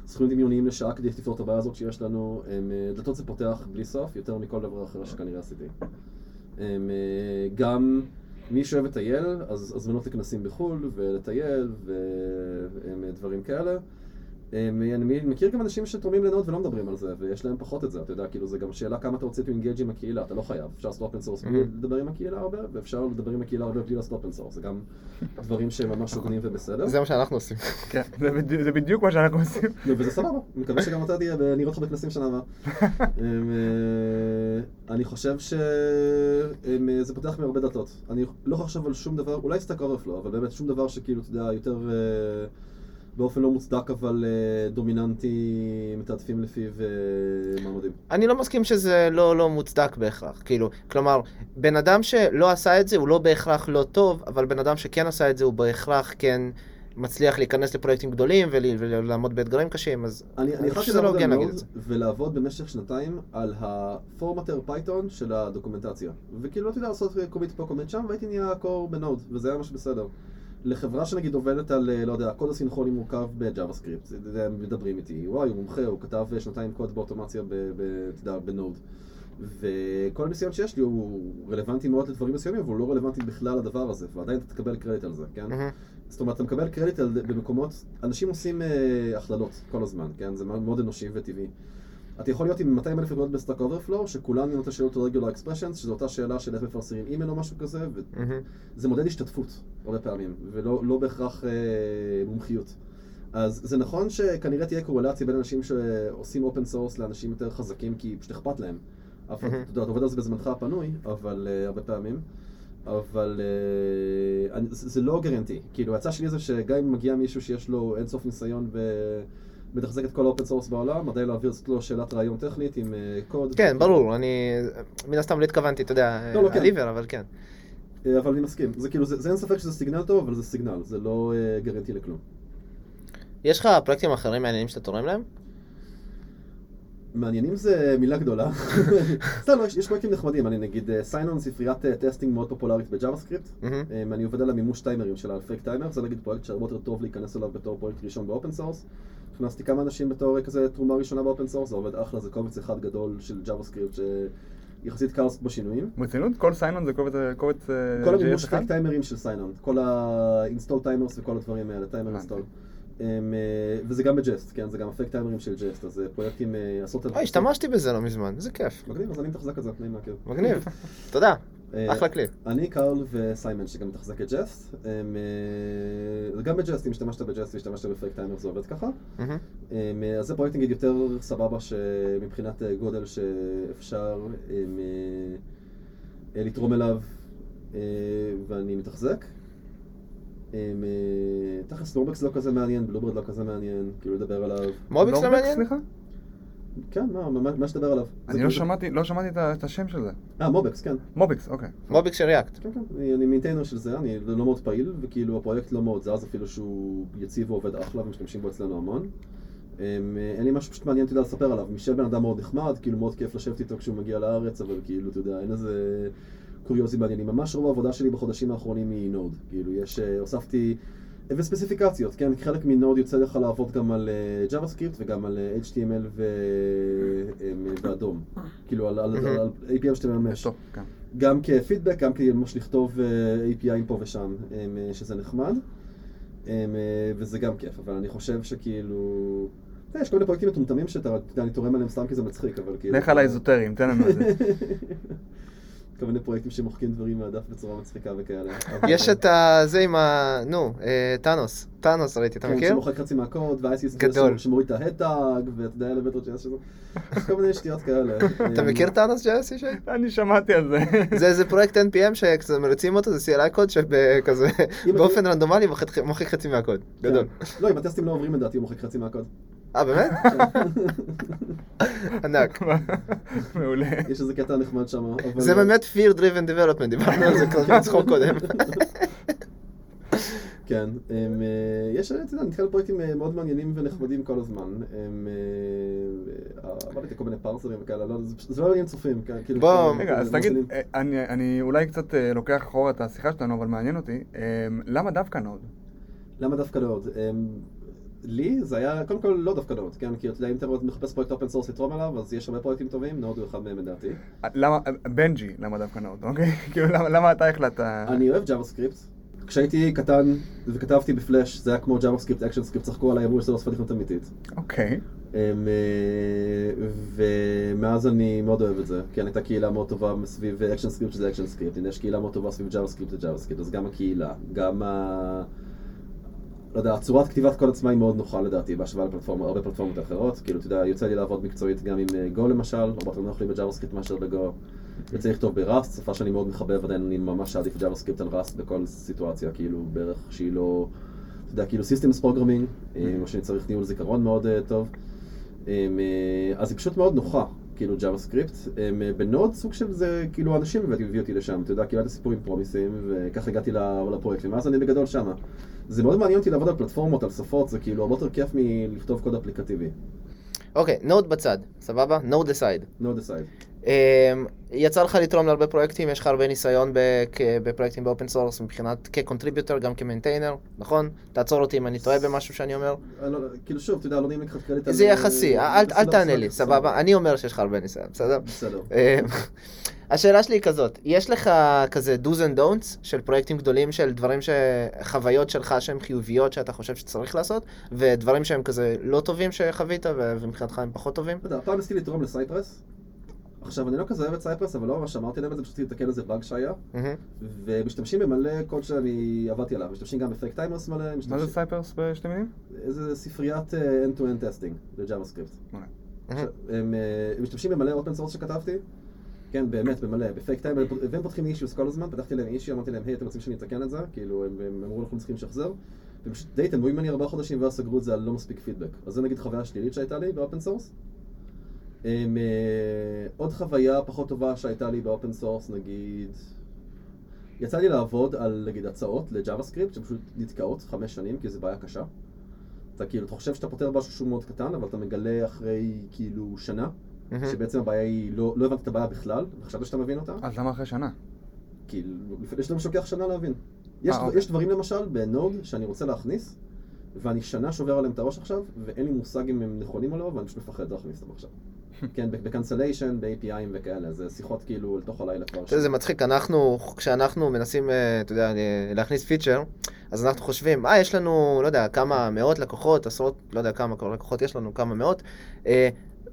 סכומים דמיוניים לשעה כדי שתפתור את הבעיה הזאת שיש לנו. אה, דלתות זה פותח בלי סוף, יותר מכל דבר אחר שכנראה עשיתי. אה, גם מי שאוהב לטייל, אז הזמנות לכנסים בחו"ל, ולטייל, ודברים כאלה. אמ, אני מכיר גם אנשים שתורמים לנוד ולא מדברים על זה, ויש להם פחות את זה, אתה יודע, כאילו זה גם שאלה כמה אתה רוצה to engage עם הקהילה, אתה לא חייב, אפשר לעשות open source בלי לדבר עם הקהילה הרבה, ואפשר לדבר עם הקהילה הרבה בלי לעשות open source, זה גם דברים שהם ממש הוגנים ובסדר. זה מה שאנחנו עושים. כן, זה, בדיוק, מה שאנחנו עושים. נו, וזה סבבה, אני מקווה שגם אתה תהיה, ואני אראה אותך בכנסים שנה הבאה. אמ, אה, אני חושב שזה פותח מהרבה דלתות. אני לא לחשוב על שום דבר, אולי Stack Overflow, אבל באמת שום דבר שכאילו, אתה יודע, יותר אה, באופן לא מוצדק, אבל אה, דומיננטי, מתעדפים לפיו אה, מעמדים. אני לא מסכים שזה לא, לא מוצדק בהכרח, כאילו, כלומר, בן אדם שלא עשה את זה הוא לא בהכרח לא טוב, אבל בן אדם שכן עשה את זה הוא בהכרח כן מצליח להיכנס לפרויקטים גדולים ול, ולעמוד באתגרים קשים, אז אני, אני חושב שזה לא הוגן להגיד את זה. ולעבוד במשך שנתיים על ה formatter Python של ה documentation. וכאילו, אתה יודע, לעשות commit פה, commit שם, והייתי נהיה core ב Node, וזה היה ממש בסדר. לחברה שנגיד עובדת על, אה, לא יודע, קוד אסינכרוני מורכב ב JavaScript, מדברים איתי, וואי, הוא מומחה, הוא כתב אה, שנתיים קוד באוטומציה אתה יודע, ב Node. וכל הניסיון שיש לי הוא רלוונטי מאוד לדברים מסוימים, אבל הוא לא רלוונטי בכלל לדבר הזה, ועדיין אתה תקבל קרדיט על זה, כן? מהמם. זאת אומרת, אתה מקבל קרדיט על, במקומות, אנשים עושים אה, הכללות כל הזמן, כן? זה מאוד אנושי וטבעי. אתה יכול להיות עם 200 אלף נקודות ב Stack Overflow, שכולן על אותה שאלות regular expressions, שזו אותה שאלה של איך מפרסמים אימייל או משהו כזה. וזה מודד השתתפות הרבה פעמים, ולא לא בהכרח אה, מומחיות. אז זה נכון שכנראה תהיה קורלציה בין אנשים שעושים open source לאנשים יותר חזקים, כי פשוט אכפת להם. אף אחד. אתה עובד על זה בזמנך הפנוי, אבל אה, הרבה פעמים. אבל אה, זה זה לא guarantee. כאילו, ההצעה שלי זה שגם אם מגיע מישהו שיש לו אינסוף ניסיון ומתחזק את כל ה open source בעולם, עדיין להעביר לו שאלת ראיון טכנית עם אה, קוד. כן, ברור, אני מן הסתם לא התכוונתי, אתה יודע, לא, לא, כן. ברור, אבל כן. אה, אבל אני מסכים. זה כאילו, זה זה אין ספק שזה signal טוב, אבל זה signal, זה לא אה, guarantee לכלום. יש לך פרויקטים אחרים מעניינים שאתה תורם להם? מעניינים זה מילה גדולה. [LAUGHS] [LAUGHS] סתם, לא, יש, יש פרויקטים נחמדים, אני נגיד Sinon, ספריית testing מאוד פופולרית ב JavaScript. אני עובד על המימוש טיימרים של ה fake timer, זה נגיד פרויקט שהרבה יותר טוב להיכנס אליו בתור פרויקט ראשון ב open source. הכנסתי כמה אנשים בתור אה, כזה תרומה ראשונה ב open source, זה עובד אחלה, זה קובץ אחד גדול של JavaScript שיחסית קל לעשות בשינויים. ברצינות? כל Sinon זה קובץ, קובץ אה, כל המימוש? פייק טיימרים של סיינון, כל ה-install timers וכל הדברים האלה, timer install. אמ, אה, וזה גם ב Jest, כן, זה גם הפייק טיימרים של Jest, אז זה פרויקטים אה, עשרות אוי, השתמשתי בזה לא מזמן, איזה כיף. מגניב, אז אני מתחזק את זה, נעים להכיר. מגניב. תודה, [LAUGHS] אה, אחלה כלי. אני, קארל וסיימן שגם מתחזק את Jest. אה, גם ב Jest, אם השתמשת ב Jest והשתמשת ב fake timer זה עובד ככה. אה, אז זה פרויקט נגיד יותר סבבה שמבחינת אה, גודל שאפשר אה, אה, לתרום אליו אה, ואני מתחזק. אה, תכלס MobX לא כזה מעניין, Bluebird לא כזה מעניין, כאילו לדבר עליו. MobX לא נורבקס, מעניין? סליחה? כן, מה, מה, מה שתדבר עליו. זה אני לא שמעתי, לא שמעתי את השם של זה. אה, MobX, כן. MobX, אוקיי. MobX של React. כן, כן, אני, maintainer של זה, אני לא מאוד פעיל, וכאילו הפרויקט לא מאוד זז, אפילו שהוא יציב ועובד אחלה ומשתמשים בו אצלנו המון. אמ, אין לי משהו פשוט מעניין, אתה יודע, לספר עליו. מישל בן אדם מאוד נחמד, כאילו מאוד כיף לשבת איתו כשהוא מגיע לארץ, אבל כאילו, אתה יודע, אין איזה קוריוזים מעניינים. ממש רוב העבודה שלי בחודשים האחרונים היא נוד. כאילו, יש, אה, הוספתי... וספציפיקציות, כן? חלק מנוד יוצא לך לעבוד גם על אה, JavaScript וגם על אה, HTML ו... ואדום. כאילו, על, על, על, על APM שאתה ממש. טוב, כן. גם כפידבק, גם כממש לכתוב אה, API פה ושם, אה, שזה נחמד, אה, וזה גם כיף, אבל אני חושב שכאילו... יש כל מיני פרויקטים מטומטמים שאתה, אני תורם עליהם סתם כי זה מצחיק, אבל כאילו... לך על האזוטריים, תן לנו את זה. [LAUGHS] כל מיני פרויקטים שמוחקים דברים מהדף בצורה מצחיקה וכאלה. [LAUGHS] יש את. זה עם ה... נו, אה, טאנוס. טאנוס ראיתי, אתה כן, מכיר? שמוחק חצי מהקוד, גדול. שמוריד את ההטאג, ואתה יודע, אלמנטות שיש שזה... [LAUGHS] כל מיני שטויות כאלה. אתה אמ, מכיר טאנוס ג'אס ישי? אני שמעתי על זה. [LAUGHS] זה איזה פרויקט NPM שכזה מריצים אותו, זה CLI קוד שכזה אם- באופן רנדומלי מוחק- מוחק חצי מהקוד. כן. גדול. לא, אם הטסטים לא עוברים לדעתי, הוא מוחק חצי מהקוד. אה, באמת? [LAUGHS] ענק. מעולה. יש איזה קטע נחמד שם. זה באמת fear driven development, דיברנו על זה כבר בצחוק קודם. [LAUGHS] כן, הם, אה, יש, אתה יודע, נתקל בפרויקטים אה, מאוד מעניינים ונחמדים כל הזמן. הם, אה, עבדתי כל מיני פרסרים וכאלה, לא, זה- זה לא עניין צופים, כן, כאילו... בוא, כאילו, רגע, אז זה תגיד. אה, אני- אני אולי קצת אה, לוקח אחורה את השיחה שלנו, אבל מעניין אותי. אה, למה דווקא נוד? למה דווקא Node? לי זה היה, קודם כל לא דווקא Node, כן, כי אתה יודע, אם אתה מחפש פרויקט open source לתרום עליו, אז יש הרבה פרויקטים טובים, Node הוא אחד מהם לדעתי. למה, בנג'י, למה דווקא Node, אוקיי? [LAUGHS] כאילו, למה- אתה החלטת? אני אוהב JavaScript. כשהייתי קטן וכתבתי בפלאש, זה היה כמו JavaScript, ActionScript, צחקו עליי, אמרו שזה לא שפת אמיתית. אוקיי. אה, ומאז אני מאוד אוהב את זה, כן, הייתה קהילה מאוד טובה סביב ActionScript שזה ActionScript, הנה יש קהילה מאוד טובה סביב JavaScript זה JavaScript, אז גם הקהילה, גם ה... לא יודע, צורת כתיבת קוד עצמה היא מאוד נוחה לדעתי בהשוואה לפלטפורמה, הרבה פלטפורמות אחרות, כאילו, אתה יודע, יוצא לי לעבוד מקצועית גם עם אה, Go למשל, הרבה יותר נוח לי ב JavaScript מאשר ב Go. יוצא לכתוב ב Rust, שפה שאני מאוד מחבב, עדיין אני ממש אעדיף JavaScript על Rust בכל סיטואציה, כאילו, בערך שהיא לא... אתה יודע, כאילו systems programming, או שאני צריך ניהול זיכרון מאוד אה, טוב. אמ, אה, אז היא פשוט מאוד נוחה, כאילו JavaScript. אמ, ב Node סוג של זה, כאילו אנשים הביאו אותי לשם, אתה יודע, כאילו היה את הסיפור עם פרומיסים, וככה הגעתי לפרויקט, ומאז אני בגדול שמה. זה מאוד מעניין אותי לעבוד על פלטפורמות, על שפות, זה כאילו הרבה יותר כיף מלכתוב קוד אפליקטיבי. אוקיי, Node בצד, סבבה? Node aside. Node aside. אמ, יצא לך לתרום להרבה פרויקטים, יש לך הרבה ניסיון בפרויקטים ב open source מבחינת כ contributor, גם כ maintainer, נכון? תעצור אותי אם אני טועה במשהו שאני אומר. אני לא- כאילו שוב, אתה יודע, לא נעים לקחת קרדיט זה על- יחסי, אה, אל- תענה לי. סבבה? אני אומר שיש לך הרבה ניסיון, בסדר? בסדר. אמ, השאלה שלי היא כזאת, יש לך כזה do's and don'ts של פרויקטים גדולים, של דברים ש... חוויות שלך שהן חיוביות שאתה חושב שצריך לעשות, ודברים שהם כזה לא טובים שחווית ומבחינתך הם פחות טובים? אתה יודע, הפעם ניסיתי לתרום ל Cypress. עכשיו, אני לא כזה אוהב את Cypress, אבל לא ממש אמרתי להם את זה, פשוט לתקן איזה באג שהיה. ומשתמשים במלא קוד שאני עבדתי עליו, משתמשים גם ב fake timers מלא, מה זה. Cypress בשתי מילים? איזה ספריית אה, end-to-end testing ל JavaScript. הם אה, משתמשים במלא open source שכתבתי, כן, באמת, במלא, ב fake time, והם פותחים אישיוס כל הזמן, פתחתי להם issue, אמרתי להם, היי, אתם רוצים שאני אתקן את זה? כאילו, הם אמרו, אנחנו צריכים לשחזר. הם פשוט די התעלמו ממני ארבעה חודשים ואז סגרו את זה על לא מספיק פידבק. אז זה נגיד חוויה שלילית שהייתה לי ב open source. אה, עוד חוויה פחות טובה שהייתה לי ב open source, נגיד... יצא לי לעבוד על, נגיד, הצעות ל JavaScript שפשוט נתקעות חמש שנים, כי זו בעיה קשה. אתה כאילו, אתה חושב שאתה פותר משהו שהוא מאוד קטן, אבל אתה מגלה אחרי כאילו שנה, מהמם. שבעצם הבעיה היא, לא, לא הבנת את הבעיה בכלל, וחשבת שאתה מבין אותה, אז למה אחרי שנה? כאילו, יש דברים שלוקח שנה להבין. יש, אה, דבר- אוקיי. יש דברים למשל בנוד שאני רוצה להכניס, ואני שנה שובר עליהם את הראש עכשיו, ואין לי מושג אם הם נכונים או לא, ואני פשוט מפחד להכניס אותם עכשיו. כן, בקנסליישן, ב-APIים וכאלה, זה שיחות כאילו לתוך הלילה כבר. אתה יודע, זה מצחיק, אנחנו, כשאנחנו מנסים, אה, אתה יודע, להכניס feature, אז אנחנו חושבים, אה, יש לנו, לא יודע, כמה מאות לקוחות, עשרות, לא יודע כמה לקוחות יש לנו, כמה מאות. אה,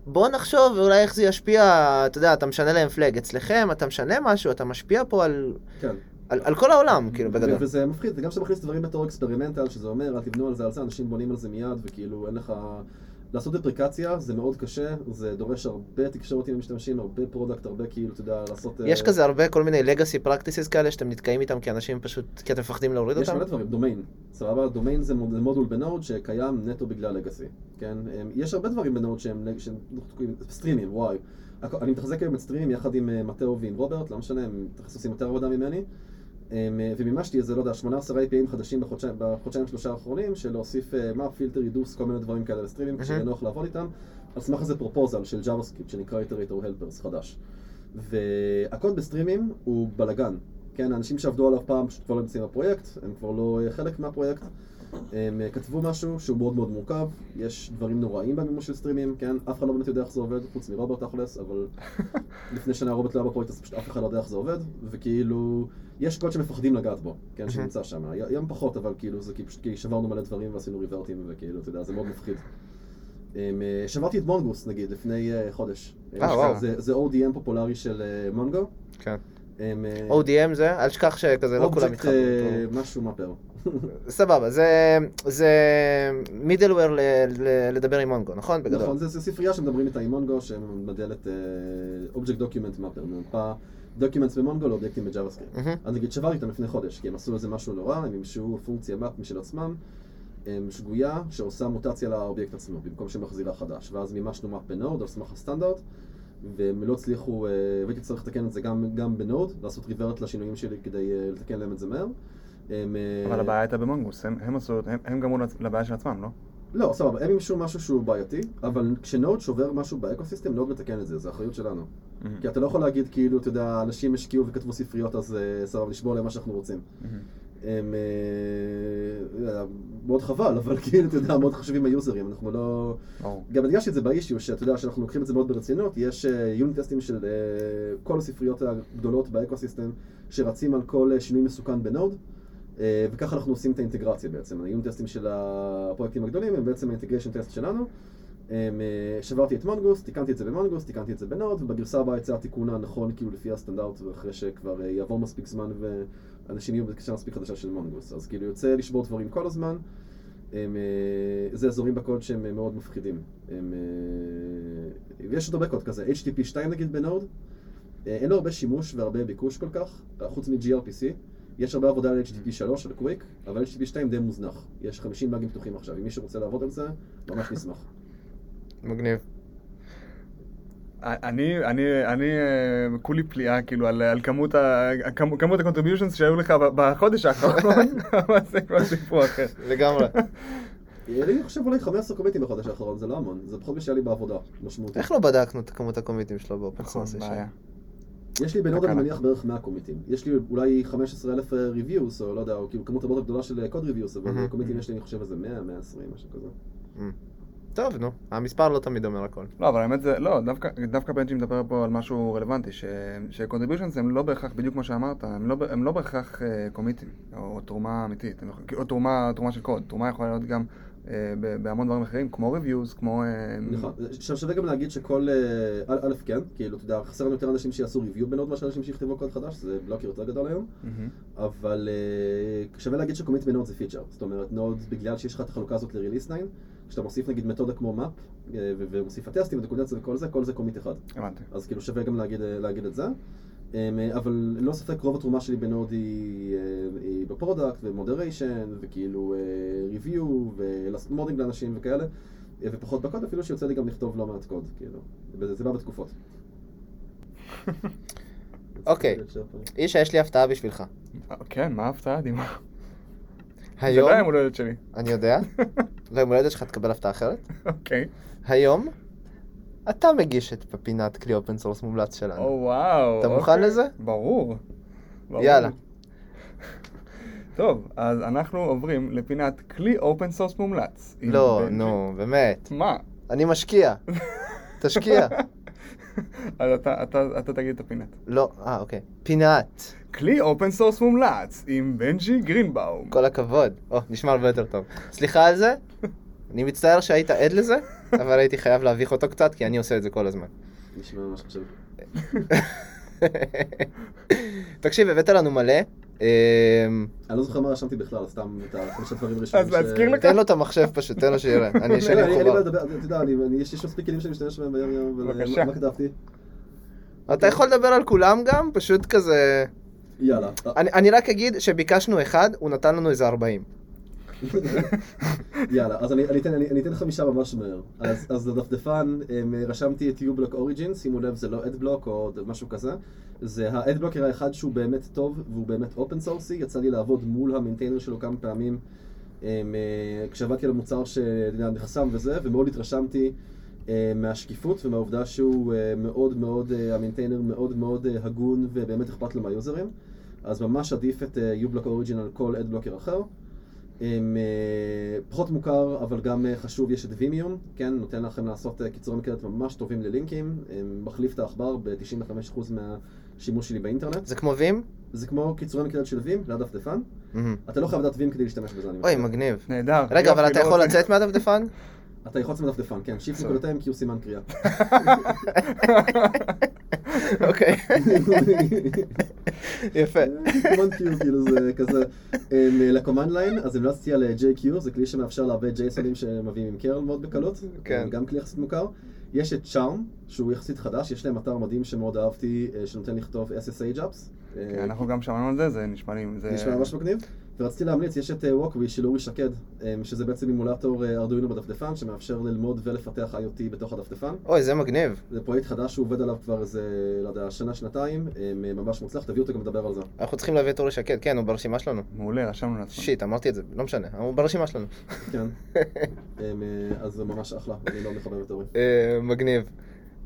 בוא נחשוב אולי איך זה ישפיע, אתה יודע, אתה משנה להם flag. אצלכם אתה משנה משהו, אתה משפיע פה על, כן. על, על כל העולם, כאילו, בגדול. וזה מפחיד, וגם כשאתה מכניס דברים בתור experimental, שזה אומר, אל תבנו על זה על זה, אנשים בונים על זה מיד, וכאילו אין לך... לעשות deprecation זה מאוד קשה, זה דורש הרבה תקשורת עם המשתמשים, הרבה product, הרבה כאילו, אתה יודע, לעשות... יש אה, כזה הרבה כל מיני legacy practices כאלה שאתם נתקעים איתם כי אנשים פשוט, כי אתם מפחדים להוריד יש אותם? מלא דברים, דומיין, סבבה? דומיין זה מוד- זה מודול ב Node שקיים נטו בגלל legacy, כן? יש הרבה דברים ב Node שהם סטרימים, וואי. אני מתחזק היום את סטרימים יחד עם אה, מתאו ועם רוברט, לא משנה, הם עושים יותר עבודה ממני. אמ, אה, ומימשתי איזה, לא יודע, 18 APIים חדשים בחודשיים, בחודשיים שלושה האחרונים, של להוסיף map, filter, reduce, כל מיני דברים כאלה לסטרימים. כשיהיה נוח לעבוד איתם. על סמך איזה פרופוזל של JavaScript שנקרא Iterator Helpers חדש. והקוד בסטרימים הוא בלאגן. כן, האנשים שעבדו עליו פעם פשוט כבר לא נמצאים בפרויקט, הם כבר לא אה, חלק מהפרויקט. הם אה, כתבו משהו שהוא מאוד מאוד מורכב, יש דברים נוראים במימוש של סטרימים, כן? אף אחד לא באמת יודע איך זה עובד, חוץ מרוברט תכלס, אבל [LAUGHS] לפני שנה רוברט לא היה בפרויקט אז פשוט אף אחד לא יודע איך זה עובד, וכאילו, יש קוד שמפחדים לגעת בו, כן, שנמצא שם. היום פחות, אבל כאילו זה כי פשוט כי שברנו מלא דברים ועשינו ריברטים, וכאילו, אתה יודע, זה מאוד מפחיד. אה, שברתי את Mongoose נגיד לפני אה, חודש. זה- זה ODM פופולרי של Mongo. כן. ODM זה, אל תשכח שכזה לא כולם מתחברים. פה. משהו mapper. סבבה, זה, זה middleware ל, ל, לדבר עם Mongo, נכון? בגדול. נכון, זה זה ספרייה שמדברים איתה עם Mongo, שמדלת object document mapper, ממפה documents ב Mongo לאובייקטים ב JavaScript. אז נגיד שברתי אותם לפני חודש, כי הם עשו איזה משהו נורא, הם מימשו פונקציה map משל עצמם, שגויה שעושה מוטציה לאובייקט עצמו, במקום שמחזירה חדש. ואז מימשנו map ב Node על סמך הסטנדרט, והם לא הצליחו, אה, והייתי צריך לתקן את זה גם, גם ב Node, לעשות revert לשינויים שלי כדי אה, לתקן להם את זה מהר. הם, אה, אבל הבעיה הייתה ב Mongoose, הם- הם עשו, הם- הם גרמו לבעיה של עצמם, לא? לא, סבבה, הם מימשו משהו שהוא בעייתי, אבל כש Node שובר משהו ב ecosystem, Node מתקן את זה, זה אחריות שלנו. כי אתה לא יכול להגיד כאילו, אתה יודע, אנשים השקיעו וכתבו ספריות, אז אה, סבבה, לשבור להם מה שאנחנו רוצים. הם... אה, מאוד חבל, אבל [LAUGHS] כאילו, אתה יודע, מאוד חשובים היוזרים, אנחנו לא... ברור. גם הדגשתי את זה ב issue, שאתה יודע, שאנחנו לוקחים את זה מאוד ברצינות, יש unit טסטים של כל הספריות הגדולות ב ecosystem, שרצים על כל שינוי מסוכן ב Node, וככה אנחנו עושים את האינטגרציה בעצם. ה unit טסטים של הפרויקטים הגדולים הם בעצם ה integration test שלנו. אה, שברתי את Mongoose, תיקנתי את זה ב Mongoose, תיקנתי את זה ב Node, ובגרסה הבאה יצא התיקון הנכון כאילו לפי הסטנדרט, ואחרי שכבר אה, יעבור מספיק זמן ואנשים יהיו בקשה מספיק חדשה של מונגוס. אז כאילו יוצא לשבור דברים כל הזמן. הם, אה, זה אזורים בקוד שהם אה, מאוד מפחידים. הם, אה, ויש עוד הרבה קוד כזה, HTTP 2 נגיד בנוד, אה, אין לו הרבה שימוש והרבה ביקוש כל כך, אה, חוץ מ-gRPC. יש הרבה עבודה על HTTP 3, על קוויק, אבל HTTP 2 די מוזנח. יש 50 באגים פתוחים עכשיו, אם מישהו רוצה לעבוד על זה, ממש נשמח. מגניב. אני, אני, אני אה, כולי פליאה כאילו על, על כמות, ה, כמות, כמות ה-contributions שהיו לך בחודש האחרון, [LAUGHS] אבל זה כבר סיפור אחר. לגמרי. אני חושב אולי 15 קומיטים בחודש האחרון, זה לא המון, זה פחות ממה שהיה לי בעבודה, משמעותי. איך לא בדקנו את כמות הקומיטים שלו באופן נכון, source? בעיה. יש לי ב Node אני. מניח בערך 100 קומיטים. יש לי אולי 15,000 reviews, או לא יודע, או כאילו כמות הרבה יותר גדולה של code reviews, אבל. קומיטים יש לי, אני חושב, איזה 100, 120, משהו כזה. טוב, נו, המספר לא תמיד אומר הכל. לא, אבל האמת זה, לא, דווקא, דווקא בנג'י מדבר פה על משהו רלוונטי, ש- ש-contributions הם לא בהכרח, בדיוק כמו שאמרת, הם לא, הם לא בהכרח אה, קומיטים, או תרומה אמיתית, הם יכולים- או תרומה, תרומה של קוד, תרומה יכולה להיות גם אה, בהמון דברים אחרים, כמו reviews, כמו... אה, נכון. עכשיו שווה גם להגיד שכל, אה, א', כן, כאילו, אתה יודע, חסר לנו יותר אנשים שיעשו review ב Node מאשר אנשים שיכתבו קוד חדש, זה blocker יותר גדול היום. אבל אה, שווה להגיד ש commit ב Node זה פיצ'ר. זאת אומרת, Node, בגלל שיש לך את החלוקה הזאת ל-release 9, כשאתה מוסיף נגיד מתודה כמו map, אה, ומוסיף הטסטים ודוקומנטציה וכל זה, כל זה commit אחד. הבנתי. אז כאילו שווה גם אה, להגיד את זה. אמ, אה, אבל ללא ספק רוב התרומה שלי ב Node היא, אה, היא ב product ו moderation וכאילו review ו mentoring לאנשים וכאלה אה, ופחות בקוד אפילו שיוצא לי גם לכתוב לא מעט קוד, כאילו, וזה זה בא בתקופות. [LAUGHS] אוקיי. אישה, יש לי הפתעה בשבילך. אה, כן, מה ההפתעה? דימה. זה היום, לא היום הולדת שלי. אני יודע, [LAUGHS] ליום הולדת שלך תקבל הפתעה אחרת. אוקיי. היום, אתה מגיש את בפינת כלי open source מומלץ שלנו. או וואו. אתה מוכן אוקיי. לזה? ברור. ברור. יאללה. טוב, אז אנחנו עוברים לפינת כלי open source מומלץ. לא. נו, באמת. מה? אני משקיע. תשקיע. [LAUGHS] אז אתה, אתה, אתה תגיד את הפינת. לא, אה, אוקיי. פינת. כלי open source מומלץ עם בנג'י גרינבאום. כל הכבוד. או, נשמע הרבה יותר טוב. סליחה על זה, אני מצטער שהיית עד לזה, אבל הייתי חייב להביך אותו קצת, כי אני עושה את זה כל הזמן. נשמע ממש חשוב. תקשיב, הבאת לנו מלא. אמ, אני לא זוכר מה רשמתי בכלל, סתם את החמישה דברים ראשונים. אז להזכיר לך? תן לו את המחשב פשוט, תן לו שיראה. אני לא, אין לי מחובר. לדבר, אתה יודע, יש יש מספיק כלים שאני משתמש בהם ביום יום, אבל בבקשה. מה כתבתי? אתה יכול לדבר על כולם גם, פשוט כזה... יאללה. אני אני רק אגיד שביקשנו אחד, הוא נתן לנו איזה 40. [LAUGHS] יאללה, אז אני, אני, אתן, אני, אני אתן חמישה ממש מהר. אז, אז לדפדפן הם, רשמתי את uBlock Origin, שימו לב זה לא AdBlock או משהו כזה. זה ה-AdBlocker האחד שהוא באמת טוב והוא באמת open source י, יצא לי לעבוד מול ה maintainer שלו כמה פעמים אה, כשעבדתי על המוצר שנחסם וזה, ומאוד התרשמתי אה, מהשקיפות ומהעובדה שהוא אה, מאוד מאוד, אה, ה maintainer מאוד מאוד אה, הגון ובאמת אכפת לו מהיוזרים. אז ממש עדיף את אה, U-Block Origin על כל AdBlocker אחר. הם, אה, פחות מוכר, אבל גם אה, חשוב, יש את וימיום, כן, נותן לכם לעשות אה, קיצורי מקלט ממש טובים ללינקים, מחליף את העכבר ב-95% מהשימוש שלי באינטרנט. זה כמו וים? זה כמו קיצורי מקלט של וים, ליד דפדפן. מהמם. אתה לא חייב לדעת וים כדי להשתמש בזה, אני אוי. מגניב. נהדר. רגע, אבל אתה לא יכול לצאת מהדפדפן? [LAUGHS] אתה לצאת מדפדפן, כן, שיפט בסדר. נקודותיים כי הוא סימן קריאה. [LAUGHS] אוקיי. יפה. [LAUGHS] סימן Q, כאילו זה כזה. אה, לקומן ליין, אז המלצתי על אה, JQ, זה כלי שמאפשר לעבד ג'ייסונים שמביאים עם קרל מאוד בקלות. כן. אה, גם כלי יחסית מוכר. יש את צ'ארם, שהוא יחסית חדש, יש להם אתר מדהים שמאוד אהבתי, אה, שנותן לכתוב SSH apps. כן, אנחנו גם שמענו על זה, זה נשמע לי... נשמע ממש מגניב. ורציתי להמליץ, יש את ווקווי של אורי שקד, אה, שזה בעצם אימולטור אה, ארדואינו בדפדפן, שמאפשר ללמוד ולפתח IoT בתוך הדפדפן. אוי, זה מגניב. זה פרויקט חדש שהוא עובד עליו כבר איזה, לא יודע, שנה, שנתיים, אה, ממש מוצלח, תביאו אותו גם לדבר על זה. אנחנו צריכים להביא את אורי שקד, כן, הוא ברשימה שלנו. מעולה, רשמנו לעצמנו. שיט, אמרתי את זה, לא משנה, הוא ברשימה שלנו. כן. [LAUGHS] אה, אז זה ממש אחלה, אני לא מחבר את אורי. אה, מגניב.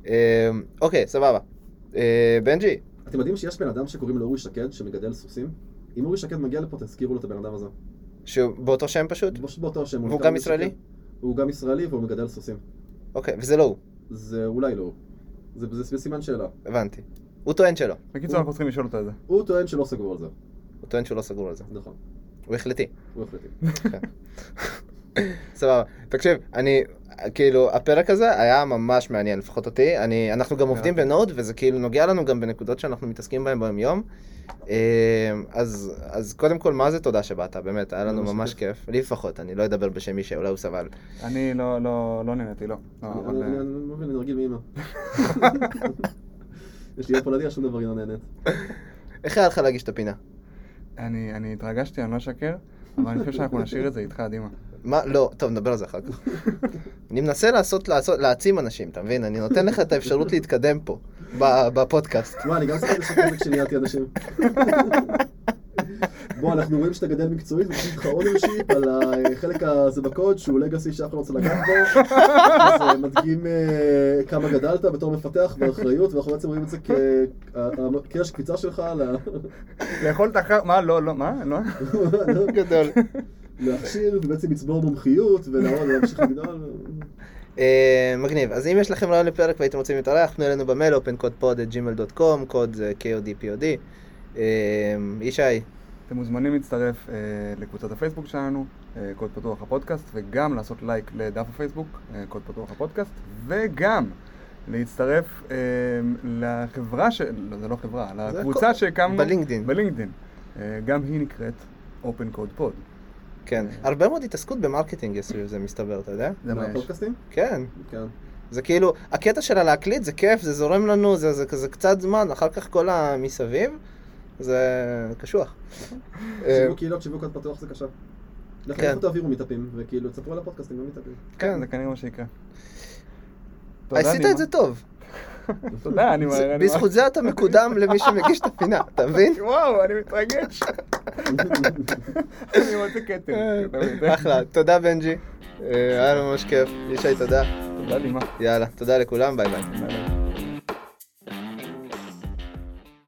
אה, אוקיי, סבבה. אה, בנג'י, אתם יודעים שיש בן אדם שקוראים לו אורי שקד, שמגדל סוסים? אם אורי שקד מגיע לפה, תזכירו לו את הבן אדם הזה. שהוא באותו שם פשוט? פשוט באותו שם. הוא והוא גם ישראלי? שקד. הוא גם ישראלי והוא מגדל סוסים. אוקיי, וזה לא הוא, זה אולי לא הוא. זה, זה בסימן שאלה. הבנתי. הוא טוען שלא. בקיצור, אנחנו צריכים לשאול אותו את זה. הוא טוען שלא סגור על זה. הוא טוען שהוא לא סגור על זה. נכון. הוא החלטי. הוא החלטי. [LAUGHS] סבבה. תקשיב, אני, כאילו, הפרק הזה היה ממש מעניין, לפחות אותי. אני, אנחנו גם עובדים בנוד, וזה כאילו נוגע לנו גם בנקודות שאנחנו מתעסקים בהן ביום יום. אז, אז קודם כל, מה זה תודה שבאת? באמת, היה לנו ממש כיף. לי לפחות, אני לא אדבר בשם מישהו, אולי הוא סבל. אני לא, לא, לא נהניתי, לא. לא, אני- אה, לא מבין, אני רגיל מאמא. [LAUGHS] יש לי פולדיה, שום דבר היא לא נהנית. איך היה לך להגיש את הפינה? אני אני התרגשתי, אני לא אשקר, אבל אני חושב שאנחנו נשאיר את זה איתך, דימה. מה? לא, טוב, נדבר על זה אחר כך. [LAUGHS] אני מנסה לעשות, לעשות, להעצים אנשים, אתה מבין? אני נותן לך את האפשרות להתקדם פה, ב- בפודקאסט. מה, אני גם את זה כשניהלתי אנשים. בוא, אנחנו רואים שאתה גדל מקצועית, ונותנים לך ownership על החלק הזה בקוד, שהוא legacy שאף אחד לא רוצה לגעת בו, אז אה, מדגים אה, כמה גדלת בתור מפתח באחריות, ואנחנו בעצם רואים את זה כקרש קפיצה שלך ל- לאכול את החר... מה? לא, לא, מה? לא? גדול. להכשיר ובעצם לצבור מומחיות ולעוד להמשיך לגדול. אה, מגניב. אז אם יש לכם רעיון לפרק והייתם רוצים להתארח, פנו אלינו במייל opencodepod@gmail.com, קוד זה KODPOD. אה, ישי, אתם מוזמנים להצטרף אה, לקבוצת הפייסבוק שלנו, קוד פתוח הפודקאסט, וגם לעשות לייק לדף הפייסבוק, קוד פתוח הפודקאסט, וגם להצטרף לחברה, ש... לא, זה לא חברה, לקבוצה. שהקמנו... ב LinkedIn. ב LinkedIn. אה, גם היא נקראת Open Code Pod. כן. הרבה מאוד התעסקות ב marketing יש סביב זה, מסתבר, אתה יודע? זה מה יש. מהפודקאסטים? כן. כן. זה כאילו, הקטע של הלהקליט זה כיף, זה זורם לנו, זה, זה כזה קצת זמן, אחר כך כל המסביב, זה קשוח. [LAUGHS] אה, שיווק קהילות, שיווק קוד פתוח זה קשה. לכן כן. תעבירו מיטאפים, וכאילו תספרו על הפודקאסטים במיטאפים. כן, זה כנראה מה שיקרה. עשית. את זה טוב. תודה, אני... אני- בזכות זה אתה מקודם למי שמגיש את הפינה, אתה מבין? וואו, אני מתרגש. אני רוצה. אתה מבין? אחלה, תודה בנג'י, אה, היה לנו ממש כיף, ישי תודה, תודה, דימה. יאללה, תודה לכולם. ביי ביי.